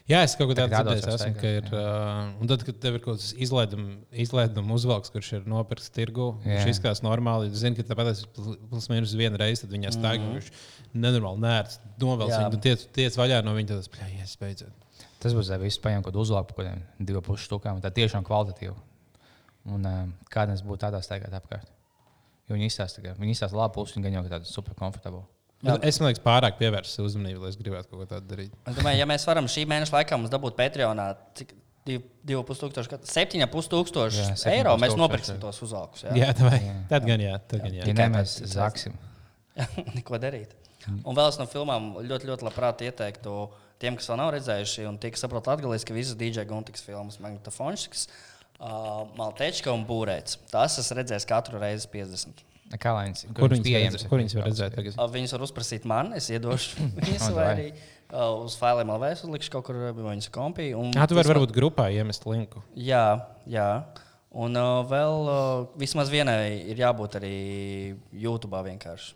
Jā, es kaut dzirdēju. tādos Esmu, ka ir, uh, un tad, kad tev ir kaut kāds izlaiduma, izlaiduma uzvalks, kurš ir nopirkts tirgu, viņš izskatās normāli. Zini, ka tāpat tas plus mīnus vienu reizi, tad viņas stāv, mm. viņš nenormāli nērts, novelc viņu, tiec, tiec vaļā no viņa, tad plējies, beidzot. Tas būs arī viss paņemt kaut par kaut kādiem diviem pušu stūkām. Tā tiešām kvalitatīva. Un uh, kādreiz būtu tādā staigāt apkārt. Jo viņi izstāsta, ka viņi izstāsta labu pusi, viņi gan jau tādu super komfortablu. Jā. Es domāju, ka pārāk pievērstu uzmanību, lai es gribētu kaut ko tādu darīt. Es domāju, ja mēs varam šī mēneša laikā mums dabūt Patreonā cik 2,5 tūkstoši, kat- 7,5 tūkstoši Jā, eiro. 7,5 Mēs nopirksim jā. tos uzaugus. Jā, tā tad gan jā. Tad gan jā. Ja ne, mēs zaksim. *laughs* Neko darīt. Un vēl es no filmām ļoti, ļoti labprāt ieteiktu tiem, kas vēl nav redzējuši, un tie, kas saprot latviešu, ka visas DJ Guntikas filmas, Magnetofonšs, uh, Maltečka un Būrēts. Tās es redzēju katru reizi 50. Kā lai viņas Kur viņas var pieejamas redzēt? ir Kur viņas var redzēt? tagad? Viņus var uzprasīt man, es iedošu *laughs* viņus O, vai arī uh, uz failiem LV, es uzlikšu kaut kur viņas kompī. un Jā, tu vari tas varbūt grupā iemest linku. Jā, jā. Un uh, vēl uh, vismaz vienai ir jābūt arī YouTube vienkārši.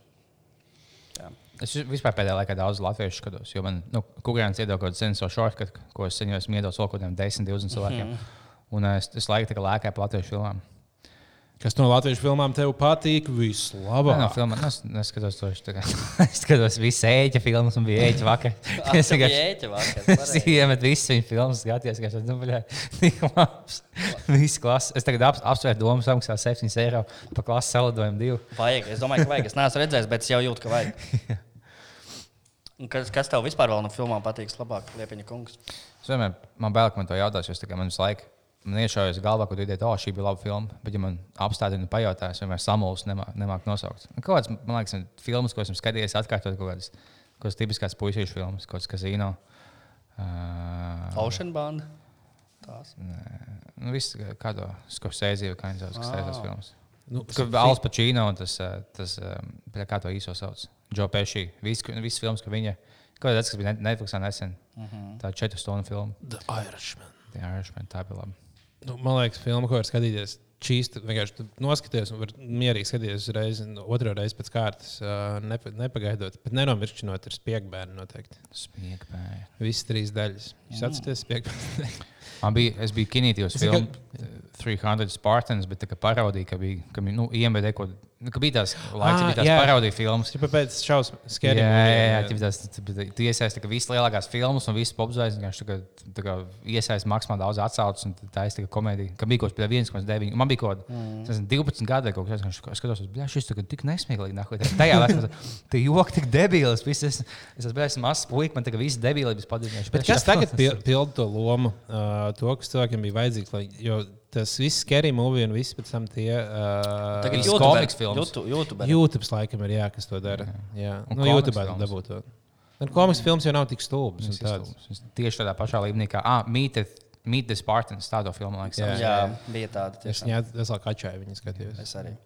Es vispār pēdējā laikā daudz latviešu skatos, jo man, nu, Kukurāns iedod kaut kādu sensor shortcut, ko es sen jau esmu iedos vēl kaut kādiem 10, 20 cilvēkiem. Mhm. Un uh, es, es laiku tā kā lēkāju pa latviešu filmām. Kas no latviešu filmām tev patīk? Nē, no Vislabāk. filmām es neskatos to. Kā- *laughs* es skatos visas ēķa filmas un bija ēķa vakar. *laughs* Es vienkārši ēķa vakar. *laughs* Es iemetu visas viņa filmas, skatījos, kā tas bija. Tik labs. Viss klases. Es tagad ap, apsvēru domu, samaksāju 7 eiro par klases salidojumu divu. Vajag, es domāju, ka vajag. Es neesmu redzējis, bet es jau jūtu, ka vajag. Un Kas, kas tev vispār vēl no filmām patīk? Labāk, Liepiņa kungs. Es vienmēr man bail, ka man to jautās, jo man visu laiku. Man iešaujas galvā, tu iediet, oh, šī bija laba filma. Bet, ja man apstādina un pajautā, es vienmēr samulsu, nemāku nemāk nosaukt. Un Kaut kāds, man liekas, filmas, ko esmu skatījies, atkārtot kaut kādas, kaut kādas tipiskas puisīšu filmas, kaut kāds kazino. Uh, Ocean Band. Tās. nu, viss kādā Skorsēzija vai kas tajās filmas. Nu, Kur Alans Pacino un tas, tas kā to īso sauc, Džo Peši. Viss vis filmas, ka viņa, kaut kāds, kas bija Net- Netflixā nesen, tā četru stundu filma. The Irishman. The Irishman, tā bija laba. Nu, man liekas, filma, ko var skatīties. Čīsti, vienkārši tu noskaties un var mierīgi skatīties uzreiz, otru reizi pēc kārtas, nepa, nepagaidot. Bet nenomirkšķinot, ir spiegabērni noteikti. Smiekpēja. Visas trīs daļas. Jūs atceraties, spiegabērni. Man bija, es biju kinītījos filmu eh, 300 Spartans, bet tā kā parodija, ka bija, ka nu, IMBD, ko, nu, ka bija tās laiks, Ah, bija tās jā. parodija filmas. Ir pēc šausmu Jā, skeriem. jā, jā, jā, jā ir. Tu iesaistīji visas lielākās filmas un visas popzvaigznes. Vienkārši tā kā- tā kā iesaistīji maksimāli daudz atsauces. un Tā ir tā kā komēdija. Ka bija kaut kas 1,9. Man bija kaut Mm. kas 12 gadi vai kaut kas. Es skatos, ka šis ir tik nesmieklīgi. nahuj. Tajā laikā tas joks tik debīls. Es, es, es esmu bijis mazs puisis, man tagad viss debīlības padarījuši. Bet kas tagad pil- pilda to lomu, uh, to, kas cilvēkiem bija vajadzīgs? Lai, jo tas viss skerija mūvija un viss pēc tam tie. Uh, Tagad YouTube, komiks filmas. YouTube, YouTube. Laikam ir jā, kas to dara. Jā, Un nu, YouTube filmas. dabūt to. Un komiks films jau nav tik ir tieši tādā pašā līmenī kā ah, Meet, the, Meet the Spartans. Tādu filmu liekas. Jā. sauc. Jā, bija tāda. Es tiešām. viņā es vēl kačāju, viņu skatījos. Es arī.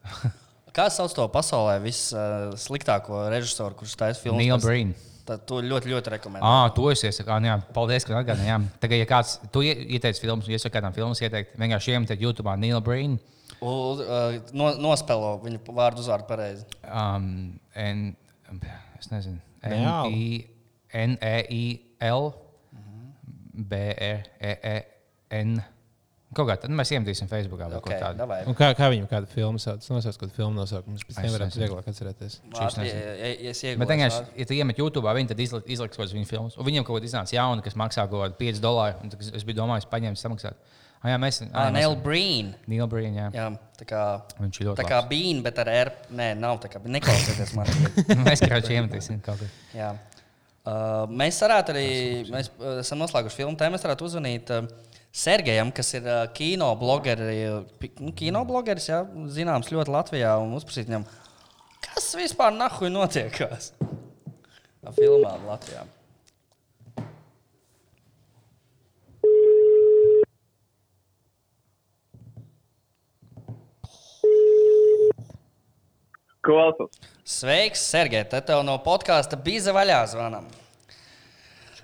Kā sauc to pasaulē vissliktāko režisoru, kurš taisa filmu? Neil Breen. Tad to ļoti, ļoti rekomendēju. Ah, to es iesaku. Ah, nu jā, paldies, ka atgādājāt. Tagad, ja kāds to ie- ieteicis filmas, ja kādām filmas ieteikt, vienkārši iemetiet YouTube Neil Breen. Un, uh, no, nospēlo viņu vārdu uzvārdu pareizi. Um, N, es nezinu. N-E-I-L, B-R-E-E-N. Kaut kā tad mēs iemetīsim Facebookā vai Okay, kaut davai. Un kā, kā viņam kāda filma sauc? Nosauc kādu filmu nosaukumu. Viņš pēc tam Es varētu vieglāk atcerēties. Nezinu. ja- ja- ja es Bet iegūstu vienkārši, vārdu. ja tu iemet YouTube, viņi tad izli- izliks kaut kādas viņa filmas. Un viņiem kaut kas iznāca jaunu, kas maksā kaut kādu 5 dolārus. un tad Es biju domājis, paņemt, samaksāt. Ah, jā, mēs Ah, mēs- Neil Breen. Neil Breen, jā. Jā, tā kā, Viņš ir ļoti tā kā Bean, bet ar R. Nē, nav tā kā. Neklausieties man. *laughs* mēs krāšņi iemetīsim kaut ko. Jā. Uh, mēs varētu arī, mēs uh, esam noslēguši filmu tēmu, mēs varētu uzvanīt uh, Sergejam, kas ir uh, kino blogeri, pi- nu, kino blogeris, jā, zināms ļoti Latvijā, un uzprasīt viņam, kas vispār nahuj notiekās ar filmām Latvijā. Klausos. Sveiks, Sergej, te tev no podkāsta Bīza vaļā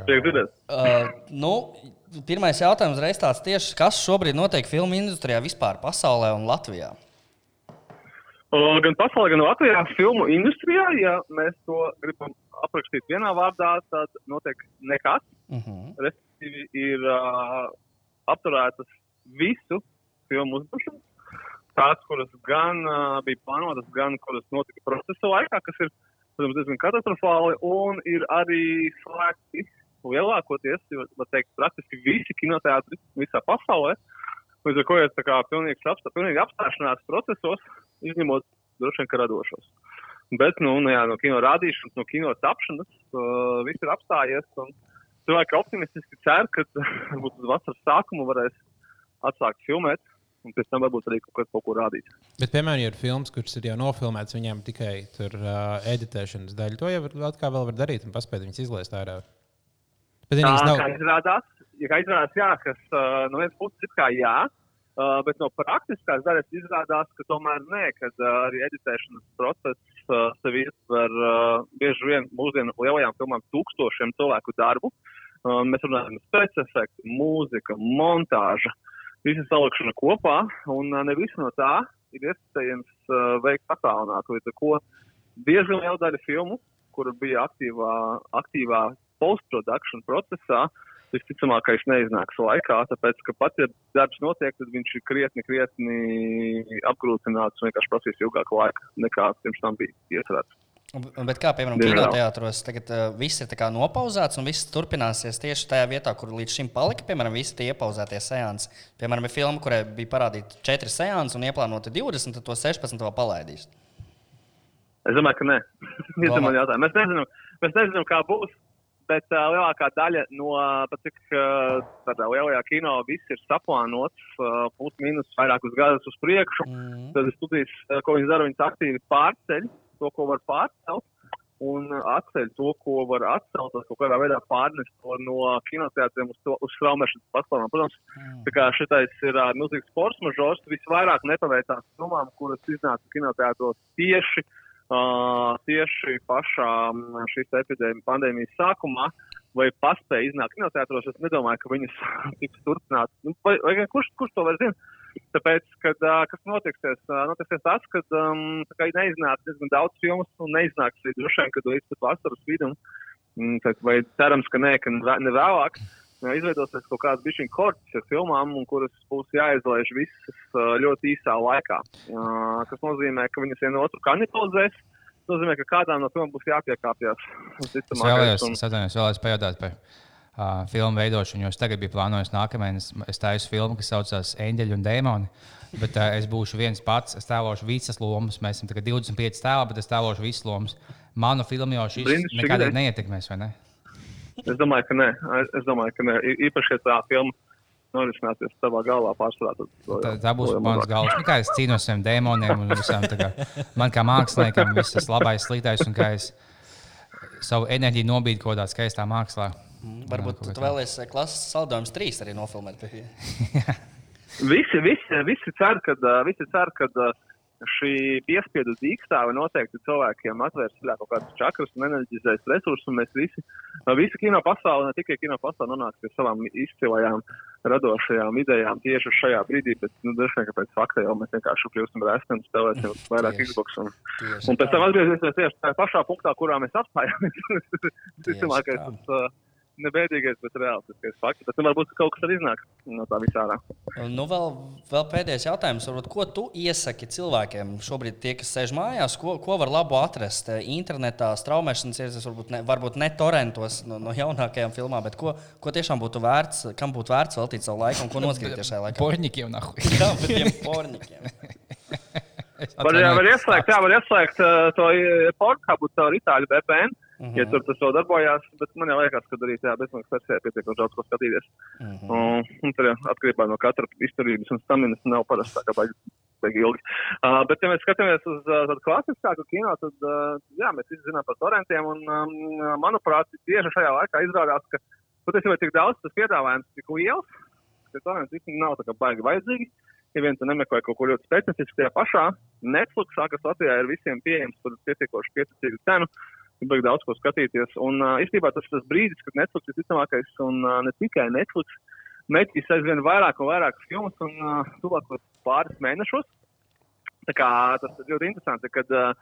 dzirdēt. Uh, nu, pirmais jautājums reiz tāds tieši, kas šobrīd notiek filmu industrijā vispār, pasaulē un Latvijā? Gan pasaulē, gan Latvijā filmu industrijā, ja mēs to gribam aprakstīt vienā vārdā, tad notiek nekas. Uh -huh. Respektīvi, ir uh, apturētas visu filmu uzbūvēšanas. Tās, kuras gan uh, bija plānotas, gan kuras notika procesa laikā, kas ir protams, diezgan katastrofāli, un ir arī slēgti lielākoties, var teikt, praktiski visi kinoteātri visā pasaulē. Līdz ar to ir tā kā pilnīgs apstā, pilnīgi apstāšanās procesos, izņemot droši vien radošos. Bet nu, nu, jā, no kino rādīšanas, no kino tapšanas uh, viss ir apstājies. Cilvēki optimistiski cer, ka *laughs* varbūt uz vasaras sākumu varēs atsākt filmēt. Un pēc tam varbūt arī kaut, kaut ko rādīt. Bet, piemēram, ja ir filmas, kuras ir jau nofilmētas, viņiem tikai tur uh, editēšanas daļa. To jau vēl var darīt un paspēt viņas izlaist ārā. Bet viņas nav... kā izrādās, ja izrādās, jā, kas uh, no vienas puses ir kā jā, uh, bet no praktiskās daļas izrādās, ka tomēr nē, kad uh, arī editēšanas process uh, sevi ietver uh, bieži vien mūsdienu lielajām filmām tūkstošiem cilvēku darbu. Uh, mēs runājam par specifektu, mūzika, montāža, visu salikšanu kopā, un uh, ne visu no tā ir iespējams uh, veikt attālināti. Līdz ar ko diezgan liela daļa filmu, kur bija aktīvā, aktīvā post-production procesā, visticamākais neiznāks laikā, tāpēc, ka pat ja darbs notiek, tad viņš ir krietni, krietni apgrūtināts un vienkārši prasīs ilgāku laiku nekā pirms tam bija iecerēts. Bet kā, piemēram, kinoteātros, tagad uh, viss ir nopauzēts un viss turpināsies tieši tajā vietā, kur līdz šim palika. Piemēram, visi tie iepauzētie seansi. Piemēram, ir filma, kurai bija parādīta 4 seansi un ieplānota 20, tad to 16 vēl palaidīs. Es domāju, ka nē. *laughs* Domā-. Mēs nezinām, mēs nezinām, kā būs. Bet uh, lielākā daļa no cik uh, tādā lielajā kino viss ir saplānots uh, plus mīnus vairākus gadus uz priekšu. Mm. Tad studijas, uh, ko viņi dara, viņas aktīvi pārceļ to, ko var pārcelt. Un atceļ to, ko var atcelt, kaut kādā veidā pārnest to no kinoteātriem uz, to- uz straumēšanas platformām. Protams, kā šitais ir uh, milzīgs sports mažors, visvairāk nepaveicās filmām, kuras iznāca kinoteātros tieši Uh, tieši pašā šīs epidēmijas pandēmijas sākumā, vai paspēja iznākt kinoteātros, es nedomāju, ka viņas *laughs* tiks turpināts. Nu, vai, vai kurš, kurš to var zināt? Tāpēc, kad, uh, kas notiksies, uh, notiksies tas, ka um, neiznāks diezgan daudz filmu un neiznāks arī droši vien, kad līdz pat vasaras vidum, mm, tad, vai cerams, ka nē, ka ne vē- ne. Jā, Izveidosies kaut kāds bišķiņu korķis ar filmām, kuras būs jāizlaiž visas ļoti īsā laikā. Kas nozīmē, ka viņas viena otru kanibalizēs. Tas nozīmē, ka kādām no filmām būs jāpiekāpjas. Es vēlējos, un- vēlējos pajautāt par uh, filmu veidošanu, jo es tagad biju plānojis nākamajai. Es, taisu filmu, kas saucās Eņģeļi un Dēmoni. Bet uh, es būšu viens pats, es tēlošu visas lomas. Mēs esam tagad 25 tēlā, bet es tēlošu visas lomas. Manu filmu jau šis ideja. neietekmēs, vai ne? Es domāju, ka nē. Es- domāju, ka nē. I- Īpaši, ja tā filma norisināsies savā galvā pārsvarā. tad to Tā, tā būs mans galvas. Nu, kā es cīnos ar saviem dēmoniem un visām. tā Kā, man kā māksliniekam viss tas labais, sliktais un kā es savu enerģiju nobīdu kaut kādā skaistā mākslā. Varbūt kaut kā tu tā. vēlēsies klases saldējums 3 arī nofilmēt. *laughs* Visi, visi, visi cer, ka visi cer, ka šī piespiedu dīkstāve noteikti cilvēkiem atvērs kaut kādas čakras un enerģizēs resursus. Un mēs visi, visi kino pasaule, ne tikai kino pasaule, nonāks pie savām izcilajām, radošajām idejām tieši šajā brīdī. Bet, nu, ka pēc fakta jau mēs vienkārši kļūsim resni un spēlēsim *laughs* vairāk. Xbox. Un, un pēc tam atgriezīsimies tieši tajā pašā punktā, kurā mēs apstājāmies. *laughs* Visticamākais, tas uh, nebēdīgais, bet reālistiskais fakts. Bet nu, varbūt ka kaut kas arī iznāks no tā visā. Nu, vēl, vēl pēdējais jautājums. Varbūt, ko tu iesaki cilvēkiem šobrīd, tie, kas sēž mājās, ko, ko var labu atrast eh, internetā, straumēšanas ierakstās, varbūt, ne, varbūt ne torrentos no, no jaunākajām filmām, bet ko, ko tiešām būtu vērts, kam būtu vērts veltīt savu laiku un ko noskatīties šajā laikā? Porņikiem nahu. *laughs* Jā, bet tiem pornikiem. Var, jā, var ieslēgt, jā, var ieslēgt uh, to pornogrāfu caur itāļu VPN, mm -hmm. ja tur tas vēl darbojās. Bet man liekas, ka arī tajā bezmaksas versijā pietiekami daudz ko skatīties. Mm. -hmm. un, un tur atkarībā no katra izturības un staminas nav parasti tā kā baigi. Uh, bet, ja mēs skatāmies uz uh, tādu klasiskāku kino, tad, uh, jā, mēs visi zinām par torrentiem. Un, um, manuprāt, tieši šajā laikā izrādās, ka patiesībā tik daudz tas piedāvājums tik liels, ka torrents īstenībā nav tā kā baigi vajadzīgi. Ja vien tu nemeklē kaut ko ļoti specifisku tajā pašā, Netflixā, kas Latvijā ir visiem pieejams par pietiekoši pieticīgu cenu, ir baigi daudz ko skatīties. Un uh, īstenībā tas ir tas brīdis, kad Netflix ir visticamākais, un uh, ne tikai Netflix, metīs aizvien vairāk un vairāk filmas un uh, tuvākos pāris mēnešos. Tā kā tas ir ļoti interesanti, kad uh,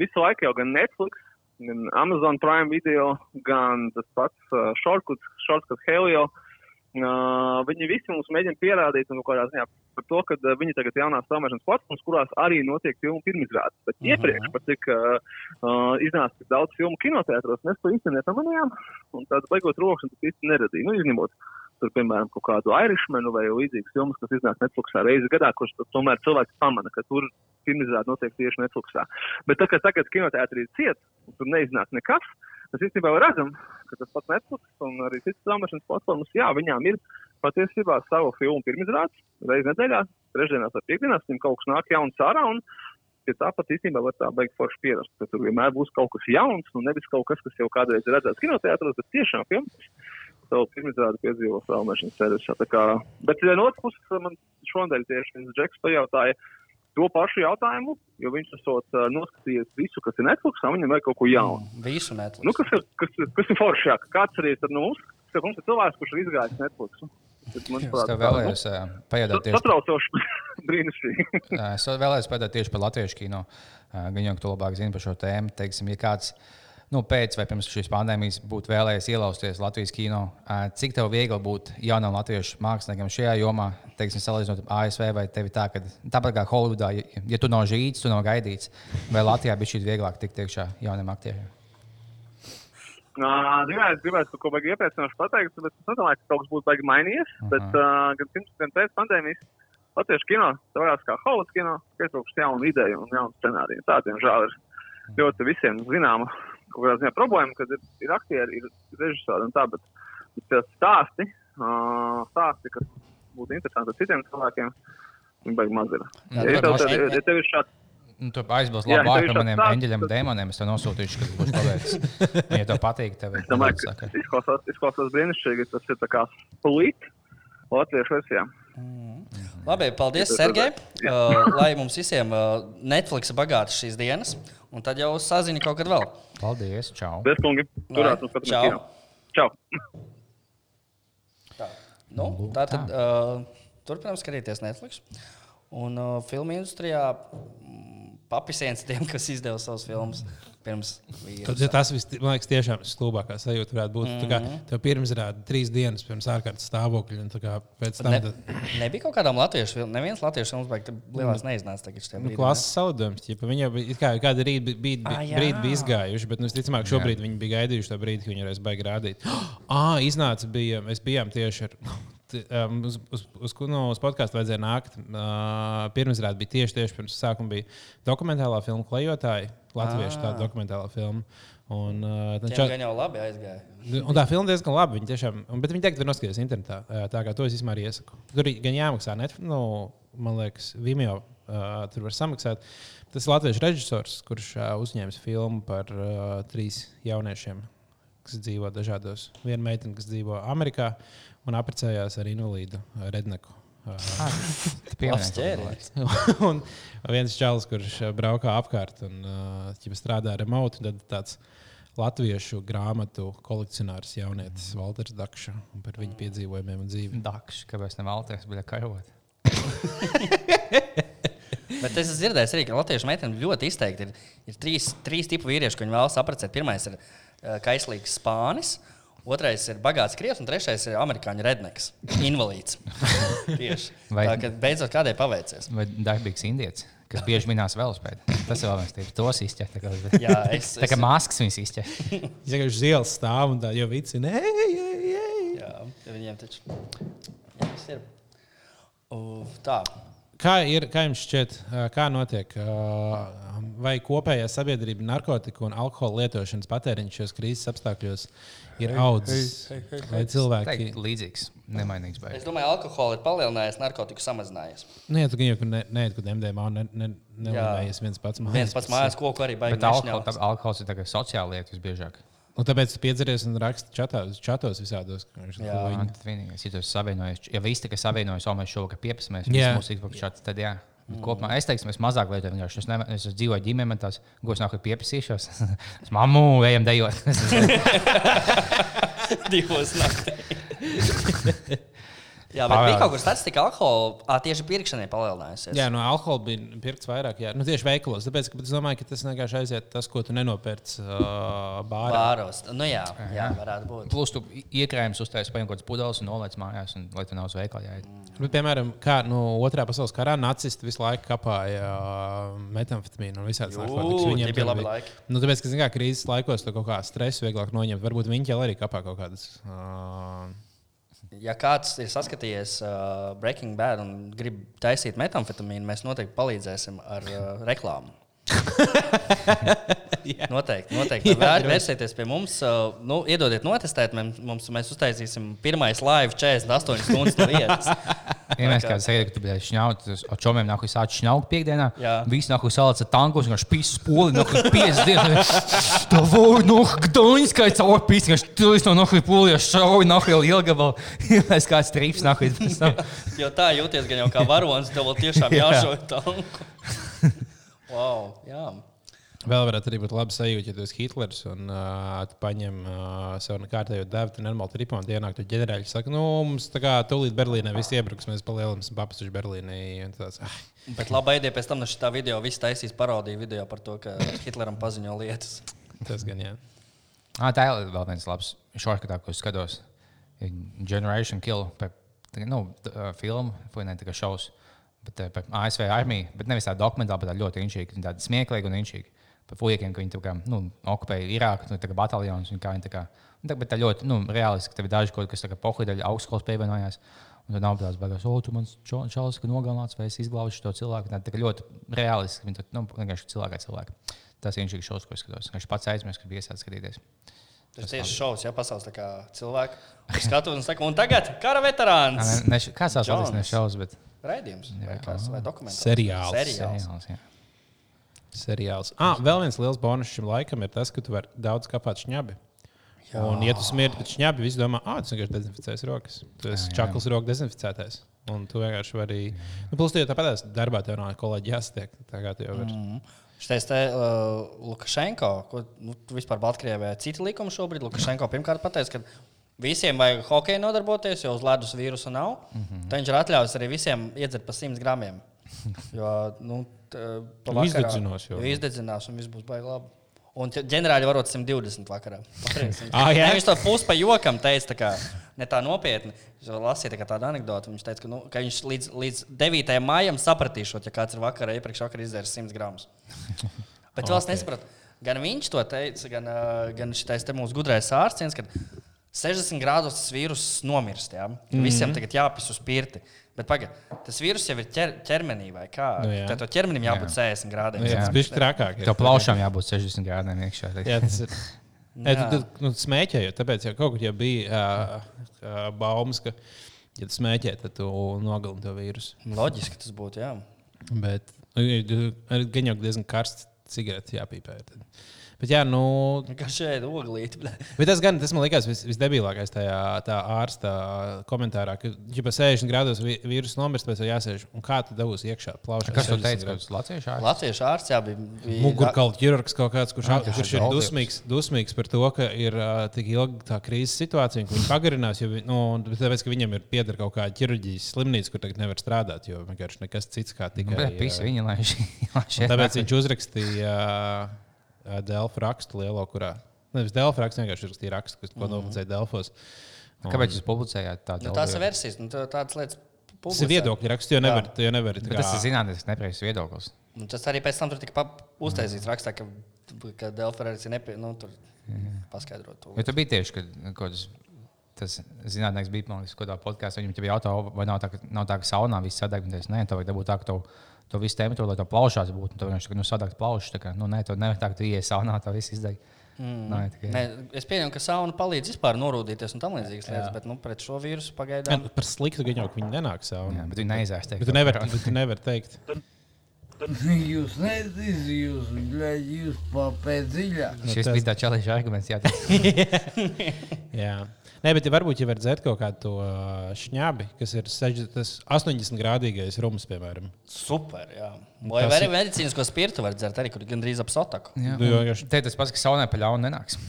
visu laiku jau gan Netflix, gan Amazon Prime Video, gan tas pats uh, Shortcuts, Shortcuts Helio. Uh, viņi visi mums mēģina pierādīt, nu, ziņā par to, ka uh, viņi tagad ir jaunās straumēšanas platformas, kurās arī notiek filmu pirmizrādes. Bet uh -huh. iepriekš, pat cik uh, uh, iznāca tik daudz filmu kinoteātros, mēs to īsti nepamanījām. Un tādu beigot rokšanu tas īsti neradīja. Nu, izņemot tur, piemēram, kaut kādu Irishmanu vai līdzīgas filmas, kas iznāk Netflixā reizi gadā, kurš tomēr cilvēks pamana, ka tur pirmizrāde notiek tieši Netflixā. Bet tā kā tagad kinoteātrī ir ciet, un tur neiznāk nekas, Mēs īstenībā redzam, ka tas pats Netflix un arī citas straumēšanas platformas, jā, viņām ir patiesībā savu filmu pirmizrādes reizi nedēļā, trešdienās vai piekdienās, viņam kaut kas nāk jauns ārā. Un, pie tāpat īstenībā var tā beigt forši pierast, ka tur vienmēr būs kaut kas jauns, un nevis kaut kas, kas jau kādreiz ir redzēts kinoteātros, bet tiešām filmas savu pirmizrādi piedzīvo. Tā kā, bet no otras puses man šonadēļ tieši džeks pajautāja to pašu jautājumu, jo viņš esot uh, noskatījies visu, kas ir Netflix, un viņam vajag kaut ko jaunu. Visu Netflix. Nu, kas ir, kas, ir- kas ir foršāk? Kāds arī tad no mums? Ka mums ir cilvēks, kurš ir izgājis Netflix. Tas, Es manuprāt, tev tā, vēlējos ā, pajautāt nu, tieši satraucoši *laughs* brīnišķīgi. Ā, Es vēlējos pateikt tieši par latviešu kino. Gan jau tu labāk zini par šo tēmu. Teiksim, ja kāds nu, pēc vai pirms šīs pandēmijas būtu vēlējies ielausties Latvijas kino, cik tev viegli būt jaunam latviešu māksliniekam šajā jomā, teiksim, salīdzinot ar ASV, vai tev ir tā, ka tāpat kā Holivudā, ja, ja tu nav žīts, tu nav gaidīts, vai Latvijā bija šī vieglāk tikt iekšā jauniem aktieriem? Nā, Gribētu, gribētu kaut ko baigi iepriecinoši pateikt, bet es nedomāju, ka kaut kas būtu baigi mainījies. Aha. Bet uh, gan pirms, gan pēc pandēmijas latviešu kino, tā varētu kā Haulas kino, kas jaunu ideju un jaunu scenāriju. Tā, diemžēl, ir ļoti visiem zināma kaut kādā ziņā problēma, kad ir, ir aktieri, ir režisori un tā, bet, bet tie stāsti, uh, stāsti, kas būtu interesanti citiem cilvēkiem, viņi baigi maz ir. Jā, Ja, tev, tev, ja tev ir šāds Nu, tu ir par maniem šāds stāsts, eņģeļiem dēmoniem. Es tev nosūtīšu, kad būs paveicis. *laughs* Ja tev patīk, tev ir Es domāju, ka izklausās, izklausās brīnišķīgi. Tas ir tā kā split latviešu versijā. Labi, paldies, Sergei. Uh, lai mums visiem uh, Netflix bagātas šīs dienas, un tad jau sazini kaut kad vēl. Paldies, čau! Bez kungi, turēt mums Čau. patīk. Čau! Tā, nu, Lūk, tā tad uh, turpinām skatīties Netflix. Un uh, filmu industrijā mm, papisiens tiem, kas izdeva savus filmus pirms Tad, vīrusa. ja tas viss, man liekas, tiešām stulbākā sajūta varētu būt. Mm -hmm. Tev pirms rāda trīs dienas pirms ārkārtas stāvokļa, un tā kā pēc tam Ne, tad- nebija kaut kādām latviešu filmām. Neviens latviešu filmas beigas lielās neiznāca. tagad Nu, klases zaudējums. ķipa, Viņai bija kā, kāda rīta bija, Ah, bija, jā. brīdi bija izgājuši, bet, nu, visticamāk, šobrīd viņi bija gaidījuši to brīdi, kad viņi varēs baigi rādīt. *gasps* Ah, iznāca, bija, mēs bijām tieši ar. *laughs* Um, uz, uz, uz, no, uz podkāstu vajadzēja nākt. Uh, Pirmsrādē bija tieši, tieši pirms sākuma bija dokumentālā filma Klejotāji. Latviešu Ah. tāda dokumentālā filma. Un, uh, ča- gan jau labi aizgāja. Un tā filma diezgan labi. Viņa tiešām, bet viņi teikt, ka var noskatīties internetā. ā, Tā kā to es vispār iesaku. Tur ir gan jāmaksā, net, nu, man liekas, Vimeo. Uh, tur var samaksāt. Tas ir latviešu režisors, kurš uh, uzņēmis filmu par uh, trīs jauniešiem, kas dzīvo dažādos. Viena meitene, kas dzīvo Amerikā un apprecējās ar invalīdu uh, redneku. Uh, *laughs* ķēriens. *laughs* un viens čalis, kurš braukā apkārt un uh, strādā remote, tad tāds latviešu grāmatu kolekcionārs jaunietis Walters Dakša un par viņu piedzīvojumiem un dzīvi. Dakš, kāpēc ne Valters bija karot? *laughs* Bet es esmu dzirdējis arī, ka latviešu meitene ļoti izteikti ir, ir trīs, trīs tipu vīrieši, ko viņi vēlas apprecēt. Pirmais ir uh, kaislīgs spānis. Otrais ir bagāts krievs, un trešais ir amerikāņu redneks, invalīds. *laughs* Tieši Vai- tā, ka beidzot kādai paveicies. Vai darbīgs indietis, kas bieži minās velospēdu? Tas vēl viens tips. Tos izķert. Tā kā, Jā, es- tā kā es- maskas viņas izķert. *laughs* Viņš vienkārši uz ielas stāv un tā jau vicina. Ei, ei, ei. Jā, viņiem taču jā, tas ir. Uf, tā. Kā, ir, kā jums šķiet, kā notiek? Vai kopējā sabiedrība narkotiku un alkohola lietošanas patēriņš šajos krīzes apstākļos ir audzis? Vai cilvēki Teikt, līdzīgs, nemainīgs Es beigas. domāju, alkohola ir palielinājies, narkotiku samazinājies. Nu, ja tu jau ne, neiet, kur MDMA ne, ne, nelējies viens pats mājās. Viens pats mājās koku arī Bet baigi alkohol, nešņauts. alkohols ir sociāla lieta visbiežāk. Un tāpēc tu piedzeries un raksti čatā, čatos visādos. ka Jā. tas vienīgais, ja tu savienojies, ja visi tikai savienojas, jau mēs šovakar piepasmies, Jā. mūsu Xbox chats, tad jā. Bet Kopumā es teiktu, mēs mazāk lietojam. vienkārši. Es, ne, es dzīvoju ģimenē, man tās gūs nāk, pieprasīšos. *laughs* es mammu, ejam dejot. *laughs* *laughs* Divos naktī. Jā, bet Pavēl. bija kaut kur statistika, ka alkohola ā, tieši pirkšanai palielinājusies. Jā, no alkohola bija pirkts vairāk. Jā, nu, tieši veikalos. Tāpēc ka, es domāju, ka tas vienkārši aiziet tas, ko tu nenopērci uh, bārā. Bāros. Nu, jā, jā, varētu būt. Plus, tu iekrājums uztaisīji, paņem kaut kādas pudeles un noliec mājās, un, lai tu nav uz veikalu jāiet. Bet, piemēram, kā no otrā pasaules karā nacisti visu laiku kapāja uh, metamfetamīnu un visādas narkotikas. tie bija labi laiki. Nu, tāpēc, ka, zin kā, krīzes laikos tu kaut kā stresu vieglāk noņemt. Varbūt viņi jau arī kapā kaut kādas. Uh, Ja kāds ir saskatījies uh, Breaking Bad un grib taisīt metamfetamīnu, mēs noteikti palīdzēsim ar uh, reklāmu. *laughs* Noteikti, noteikti. Vēr, vērsieties pie mums, nu, iedodiet notestēt, mums, mēs uztaisīsim pirmais live 48 stundas no vietas. *laughs* Ja mēs kādam sakām, ka tu biji šņauts, ar čomiem nāk, sācis šņaukt piekdienā. Jā. Visi nāk, salāca tankos, un pīs poli, nāk, 50 dienas. *laughs* Tā voja, nu, gdoņas, kā caur pīs, viņš tu esi no nohli poli, šauj, nāk, jau ilgabal. Es kāds trips nāk. Jo tā jūties gan jau kā varonis, tev vēl tiešām Jā. jāšauj tanku. Wow, jā. Vēl varētu arī būt labi sajūta, ja tu esi Hitlers un uh, tu paņem uh, savu kārtējo devu, tu normāli tripā un ienāk, tu ģenerāļi saka, nu, mums tā kā tūlīt Berlīnē viss iebruks, mēs palielinām papasuši Berlīnē. un Tāds, ah, Bet labi, ideja pēc tam no šī video viss taisīs parodiju video par to, ka Hitleram paziņo lietas. tas gan jā. Ah, tā ir vēl viens labs šortkatā, ko es skatos. Generation Kill. Tā, nu, filmu, vai ne tikai šaus. Bet eh, par ASV armiju, bet nevis tā dokumentāli, bet tā ļoti inčīgi, tāda smieklīga un inčīga. Par fujekiem, ka viņi kā, nu, okupēja Irāku, nu, tā kā bataljonus. tā nu, tā, bet tā ļoti nu, reāliski, ka tev ir daži kaut kas, kas pohlidaļa augstskolas pievienojās. Un tad nav tādas baigas, o, tu man čalis, ka nogalināts, vai es izglābšu to cilvēku. Tā, tā ļoti reāliski, viņi nu, vienkārši cilvēkā cilvēki. Tas ir inčīgi šaus, ko es skatos. Viņš pats aizmirst, ka bija iesācis skatīties. Tas tieši šovs, ja pasaules cilvēki skatos un saka, un tagad kara veterāns. Kāds tās Jones. valsts nešaus, bet Raidījums vai, Jā. kas, vai dokumentāls? Seriāls. Seriāls. seriāls. Jā. Seriāls. Ah, vēl viens liels bonus šim laikam ir tas, ka tu vari daudz kāpāt šņabi. Jā. Un, ja tu smirdi pēc šņabi, visi domā, ah, tas vienkārši dezinficēs rokas. Tu esi čakls rokas dezinficētais. Un tu vienkārši vari. Nu, plus, tu jau tāpat darbā tev nav kolēģi jāsatiek. Tā kā tu jau vari. Mm. Šis te uh, Lukašenko, ko nu, vispār Baltkrievijā citi likumi šobrīd. Lukašenko pirmkārt pateica, ka visiem vajag hokeju nodarboties, jo uz ledus vīrusu nav. Mm -hmm. Tad viņš ir atļāvis arī visiem iedzert pa 100 gramiem. *laughs* Jo, nu, pa Tu vakarā- izdedzinās jau. Jo izdedzinās un viss būs baigi labi. Un ģenerāli varot 120 vakarā. *laughs* Ah, jā? Viņš to pusi pa jokam teica, kā, ne tā nopietni. Viņš lasīja tā tādu anekdoti. Viņš teica, ka, nu, ka viņš līdz, līdz 9. maijam sapratīšot, ja kāds ir vakarā iepriekš vakarā izdzēris 100 gramus. *laughs* Bet okay. vēl es nesapratu. Gan viņš to teica, gan, uh, gan šis mūsu gudrais ārsts, ka 60 grādos tas vīruss nomirst. Ja? Mm -hmm. Visiem tagad jāpis uz pirti. Bet pagaidi, tas vīruss jau ir ķer, ķermenī vai kā? Nu jā. Tad to ķermenim jābūt 60 grādiem. Nu, jā, tas bija trakāk. Tev plaušām jābūt 60 grādiem iekšā. *laughs* Jā, tas ir. *laughs* Nē, tu, tu, nu, smēķēji, tāpēc jau kaut kur jau bija uh, uh, baumas, ka, ja tu smēķē, tad tu nogalini to vīrusu. Loģiski tas būtu. Jā. Bet nu, gan jau diezgan karsts cigaretes jāpīpē. Tad. Bet, jā, nu, Kā šeit oglīti. bļa. bet tas, gan, tas man liekas vis, visdebilākais tajā tā ārsta komentārā, ka, ja pa 60 grādos vīrusu nomirst, pēc tam jāsēž. Un kā tu dabūsi iekšā plaušā? Kas tev 60 teica, ka tas Latvijas ārsts? Latviešu ārsts jā, bija. bija Mugurkaula ķirurgs kaut kāds, kurš, tas kurš ir dusmīgs, dusmīgs par to, ka ir uh, tik ilga tā krīzes situācija, un ka viņi pagarinās. Jo, nu, tāpēc, ka viņam ir pieder kaut kāda ķirurģijas slimnīca, kur tagad nevar strādāt, jo vienkārši nekas cits kā tikai. Nu, Pisi ā, viņa, lai šī. lai šie Tāpēc viņš uzrakstīja uh, Delfu rakstu lielo, kurā. Nevis Delfu rakstu, vienkārši uzrakstīja rakstu, kas, ko Mhm. nopublicēja Delfos. Un- Kāpēc jūs publicējāt tādu Nu, tās ir versijas, nu, tā- tādas lietas. Tas ir viedokļu raksts, jo nevar. jo nevar tā kā- tas ir zinātnīs, nepareizs viedoklis. Un tas arī pēc tam tur tika pa- uztaisīts rakstā, ka, ka Delfrēds ir nepie... Nu, tur paskaidrot to. Jo tur bija tieši, ka kaut kas. Tas zinātnēks bija man liekas, kādā podkāstā. Viņam bija jautājums, vai nav tā, ka, nav tā, ka saunā viss sadeg. un teica, Nē, tev vajag dabūt tā, ka tev, to visu temperatūru, lai tev plaušās būtu. tā, ka, nu, sadegt plaušas. tā kā, Nu, nē, tev nevar tā, ka tu ienāc saunā, tev viss izdeg. Mm. Nē, tikai. Nē, es pieņemu, ka sauna palīdz vispār norūdīties un tam līdzīgas lietas, bet nu, pret šo vīrusu pagaidām. Jā, Par sliktu gan jau, ka viņi nenāk savu. Jā, bet viņi neizēs teikt. Bet tu nevari nevar teikt. *laughs* Jūs neziniet, jūs, jūs papēt dziļāk. Šis bija tāds čalīgs arguments. Jā, *laughs* *laughs* Jā. Nē, bet ja varbūt, ja var dzert kaut kādu to šņābi, kas ir 60, tas 80 grādīgais rums, piemēram. Super, jā. Vai Tas arī medicīnisko spirtu var dzert, arī kur gandrīz ap sotaku. jā. Tu jau vienkārši- Te tas pats, ka saunē pa ļaunu nenāks. *laughs*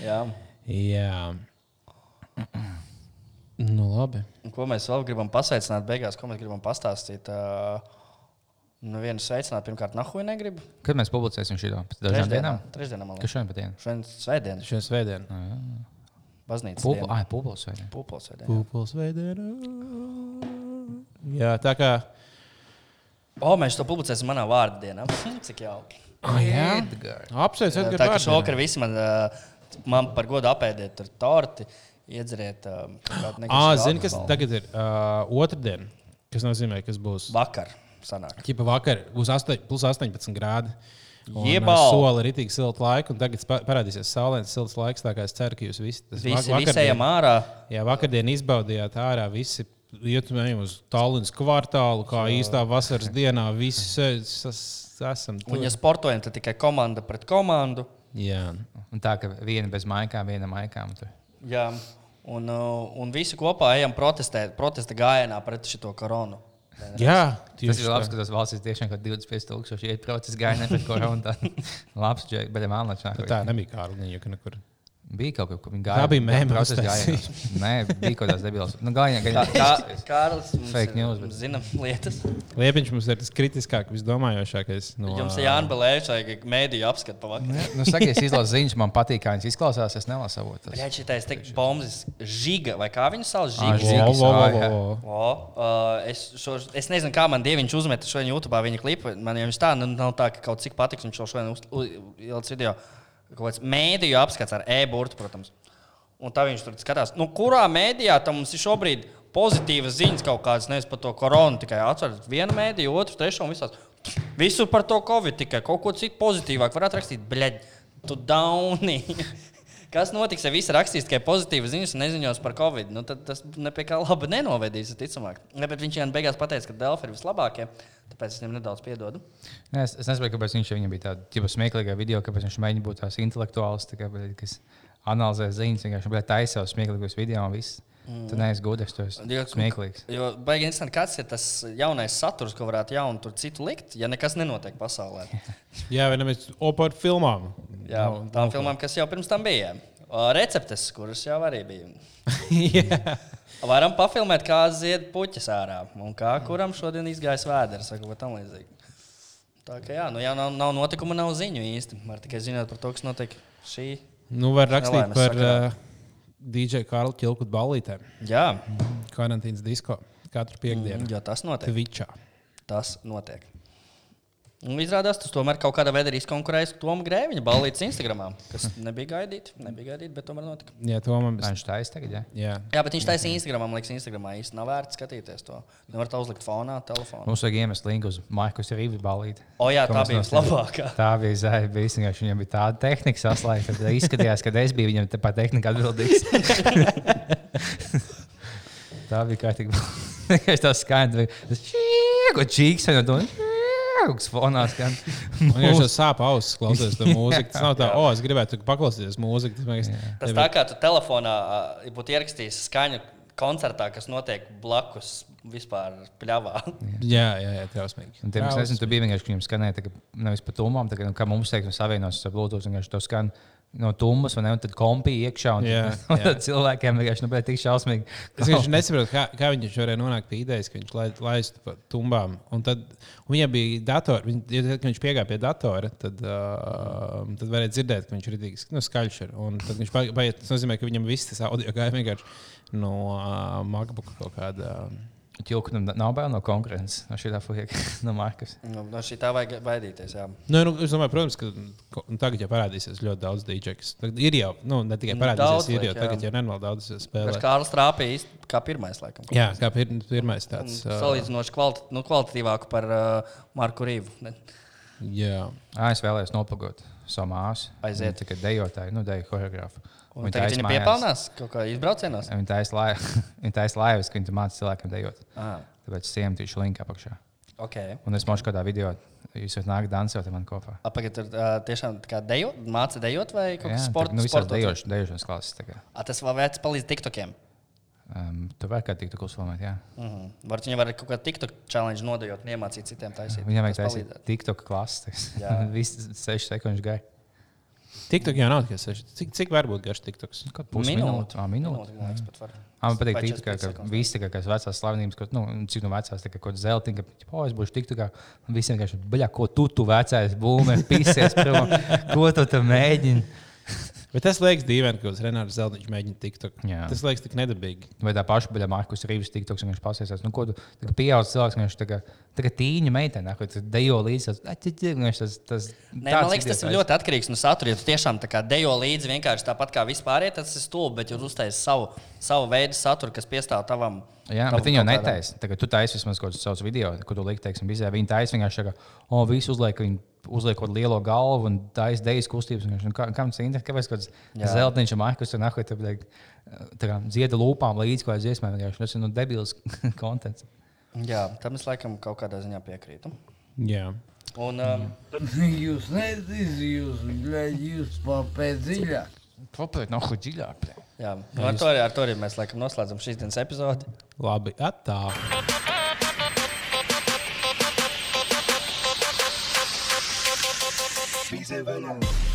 Jā. Jā. Nu, labi. Un Ko mēs vēl gribam pasveicināt beigās, ko mēs gribam pastāstīt? Uh, Nu, vienu sveicināt, pirmkārt, nahuj negribu. Kad mēs publicēsim šo pēc dažām dienām? Trešdienā, man Kas liekas. šodien pat dienu? Šodien svētdiena. Šodien svētdien. Baznīcas Pūpul, diena. ah, pūpuls vai ne? Pūpols svētdiena. Pūpols svētdienā. Jā, tā kā. O, mēs to publicēsim manā vārdu dienā. Cik jauki. Oh, jā, apsveic, Tā Edgars. kā šovakar visi man, man par godu apēdiet tur torti, iedzeriet. Ah, zini, kas tagad ir uh, otrdiena, kas nozīmē, kas būs Vakar. Sanāk. Ķipa vakar būs 8, plus 18 grādi. Ā, Soli ir itī silta laika, un tagad parādīsies saulēns, silts laiks. Tā kā es ceru, ka jūs visi tas Visi, vak- visi ejam ārā. Jā, vakardien izbaudījāt ārā visi. Ietumējām uz Tallinas kvartālu, kā īstā vasaras *laughs* dienā. Visi es- es- esam tur. Un, ja sportojam, tad tikai komanda pret komandu. Jā, Un tā, ka viena bez maikām, viena maikām. Tur. Jā. Un, uh, un visi kopā ejam protestēt, protesta gājienā pret šo koronu. Jā Tas ir labi, ka tas valsts ir tiešām kaut 25,000 iet procesa gājienā pret koronu. Tā *laughs* labs, bet. Nu, Tā nebija Kārliņa, ka nekur. Bija kaut kas, ko viņi Tā gāja. bija procesa uztaisīta. gājienos. Nē, bija kaut kāds debils. Nu, Kā, gājienā. kā, Kārlis Fake news, bet- zina lietas. Liepiņš mums ir tas kritiskākais, visdomājošākais. No, Jums ir Jānis Belēčs, vai mēdīju apskatu pavakar. Nu, saka, es izlasu ziņas, man patīk, kā viņas izklausās. Es nelasu avotus. Jā, šitais teikt, bombas žiga, vai kā viņu sauc? Žiga. Žiga. Vo, vo, vo, Jā, jā. vo. O, uh, es, šo, es nezinu, kā man dieviņš uzmeta šo YouTube, viņa klipu. Man jau viņš tā, nu, nav tā, ka kaut cik patiks viņš šo šodien uz- u- ielicis video. Kaut kāds mēdīju apskats ar e-burtu, protams. Un tā viņš tur skatās, nu, kurā mēdījā tam mums ir šobrīd pozitīvas ziņas kaut kādas, nevis par to koronu. Tikai atceries vienu mēdīju, otru, trešo un visās. Visur par to covid, tikai kaut ko citu pozitīvāku varētu rakstīt. Bļaļ, tu dauni! *laughs* Kas notiks, ja visi rakstīs tikai pozitīvas ziņas un neziņos par covid? Nu, tad tas pie kā laba nenovedīs, ticamāk. Ne, bet viņš jau beigās pateica, ka Delfi ir vislabākie, tāpēc es viņam nedaudz piedodu. Nē, Es, es nesaprotu, kāpēc viņš viņam bija tāds smieklīgs video, kāpēc viņš mēģina būt tāds intelektuāls, tā kā, kas analizē ziņas, vienkārši taisa savus smieklīgos video un viss. Mm. Tu neesi gudrs, tu esi Jo- smieklīgs. Jo baigi interesanti, kāds ir tas jaunais saturs, ko varētu jaunu tur citu likt, ja nekas nenotiek pasaulē. *laughs* Jā, vai ne mēs o par filmām? Jā, Nav- tām nav filmām, kas jau pirms tam bija. Receptes, kuras jau arī bija. *laughs* *laughs* Jā. Varam pafilmēt, kā zied puķis ārā un kā kuram šodien izgājis vēders, vai tam līdzīgu. Tā kā jā, nu jau nav, nav notikuma, nav ziņu īsti. Var tikai zināt par to, kas notiek šī. Nu, var rakstīt par sakarā. uh, DJ Karlu Čilku ballītēm. Jā, Karantīnas disko katru piekdienu. jo tas notiek. Twitchā. Tas notiek. Un izrādās, tas tomēr kaut kādā veidā ir izkonkurējis Tomu Grēviņa balītas Instagram, kas nebija gaidīts, nebija gaidīts, bet tomēr notika. Jā, to man Vai Viņš taisa tagad, jā. Jā. Jā, bet viņš taisīja Instagram, man liekas, Instagramā īsti nav vērts skatīties to. Nevar tā uzlikt fonā, telefonā. Mums vajag iemest linku uz Maikus Rīgas balīti. O, jā, tā bija vislabākā. Tā bija zēna. Bija vienkārši viņam bija tāda tehnika saslēgta. Tad izskatījās, ka es biju viņam te par tehniku atbildīgs. *laughs* tā bija kārtīgi. *laughs* Tā skaidru. Tas čīko čīks un to kaut kas fonā. Man jau sāp ausis, klausoties to mūziku. Tas nav tā, o, es gribētu paklausīties mūziku. Tas, liekas, Tas tā kā tu telefonā būtu ierakstījis skaņu koncertā, kas notiek blakus vispār pļāvā. Jā, jā, jā trausmīgi. Un tiem, kas nezinu, tur bija vienkārši, ka viņam skanēja tā, ka nevis pa tummām, tā, kā, nu, kā mums teikt, savienos ar Bluetooth, vienkārši to skan no tummas, un, tad kompī iekšā. Un, Jā, *laughs* un, jā. tad cilvēkiem vienkārši nu, bija tik šausmīgi. Es vienkārši nesaprotu, kā, kā viņš varēja nonākt pie idejas, ka viņš lai, laistu pa tumbām. Un tad un viņam bija dators, viņ, kad viņš piegāja pie datora, tad, uh, tad varēja dzirdēt, ka viņš ir rītīgs, nu, skaļš. Ir. Un tad viņš paiet, tas nozīmē, ka viņam viss tas audio gāja vienkārši no uh, MacBook kaut kāda. Uh, Ķilku nu, nav bail no konkurences, no šī tā fueka, *laughs* no Markas. Nu, no šī tā vajag baidīties. Jā. Nu, nu, es domāju, protams, ka ko- nu, tagad jau parādīsies ļoti daudz DJs. Ir jau, nu, ne tikai Nu, parādīsies, daudz ir jau jā. tagad jau nenormāli daudz Bet spēlē. Kārlis trāpīja īsti kā pirmais, laikam. Jā, kā pir, pirmais tāds. Ā, Salīdzinoši kvalit, nu, kvalitatīvāku par uh, Marku Rīvu. Ne? Jā. Ā, es vēlējos nopagot savu māsu. Aiziet. Tikai dejotāja, nu, deju choreogrāfu. Un tagad viņa piepelnās kaut kā izbraucienās. Viņa taisa lai- *laughs* viņa taisa laivas, ka viņa māca cilvēkiem dejot. Ah, Tāpēc simt viņš link apakšā. okay. Un es mošu kādā video, jūs varat nākt dansot ar mani kopā. Apakaļ tur uh, tiešām tā kā dejot, vai kaut kas tā- nu, visās dejoš- dejošanas klases. A, tas vēl vērts palīdz TikTokiem. Um, tu vari kā tiktu uzfilmēt, jā. Mm -hmm. Varbūt viņi var kaut kādu TikTok challenge nodejot un iemācīt citiem taisīt. Viņam vajag taisīt. TikTok klases. Jā. *laughs* Viss 6 sekundes gai. TikTok jau nav tikai seši. Cik, cik var būt garš TikToks? Pusminūte. Ā, minūte. Minūte, man liekas, pat var. Man patīk, Vai ka 45 tā sekundes. visi tā kā vecās slavenības, ko, nu, cik no vecās, tā kā kaut kāda zelta, ka, oh, es būšu tik tā kā, un visiem vienkārši, baļā, ko tu, tu vecais būmē, pisies prom, *laughs* ko tu tam mēģini. Bet tas liekas dīvaini, ka uz Renāra Zelniņš mēģina TikTok. Jā. Tas liekas tik nedabīgi. Vai tā paša baļā Markus Rīvs tiktoks, un viņš pasēsās, nu, ko tu, pieaudzis cilvēks, viņš tā kā, tā kā tīņa meitene, ko tu dejo līdzi, tas, tas, tas, Nē, man liekas, tas ir ļoti atkarīgs no satura. Ja tu tiešām tā kā dejo līdzi vienkārši tāpat kā vispār, tas ir stulbi, bet jūs uztaisāt savu, savu veidu saturu, kas piestāv tavam Jā, Tam bet viņi jau netaisa. Tagad tu taisi vismaz kaut kādus savus video, kur tu liki, teiksim, bizē. Viņi taisa vienkārši tā, ka, o, visi uzliek, viņi uzliek kaut kādu lielo galvu un taisa dejas kustības. un nu, kā- Kam tas ir? Kāpēc kaut kāds un mahkus tur nahuj, tad, tā kā dzieda lūpām līdz kaut kādai dziesmai. vienkārši. Tas ir nu debils *laughs* kontents. Jā, tam es laikam kaut kādā ziņā piekrītu. Jā. Un, um, Jūs nezināsiet, jūs, jūs papēt dziļāk. Papēt, nav kaut dziļāk. jā, nu, ar, to arī, ar to arī mēs laikam noslēdzam šīs dienas epizodi. Labi, atā. Bizē vēl nav.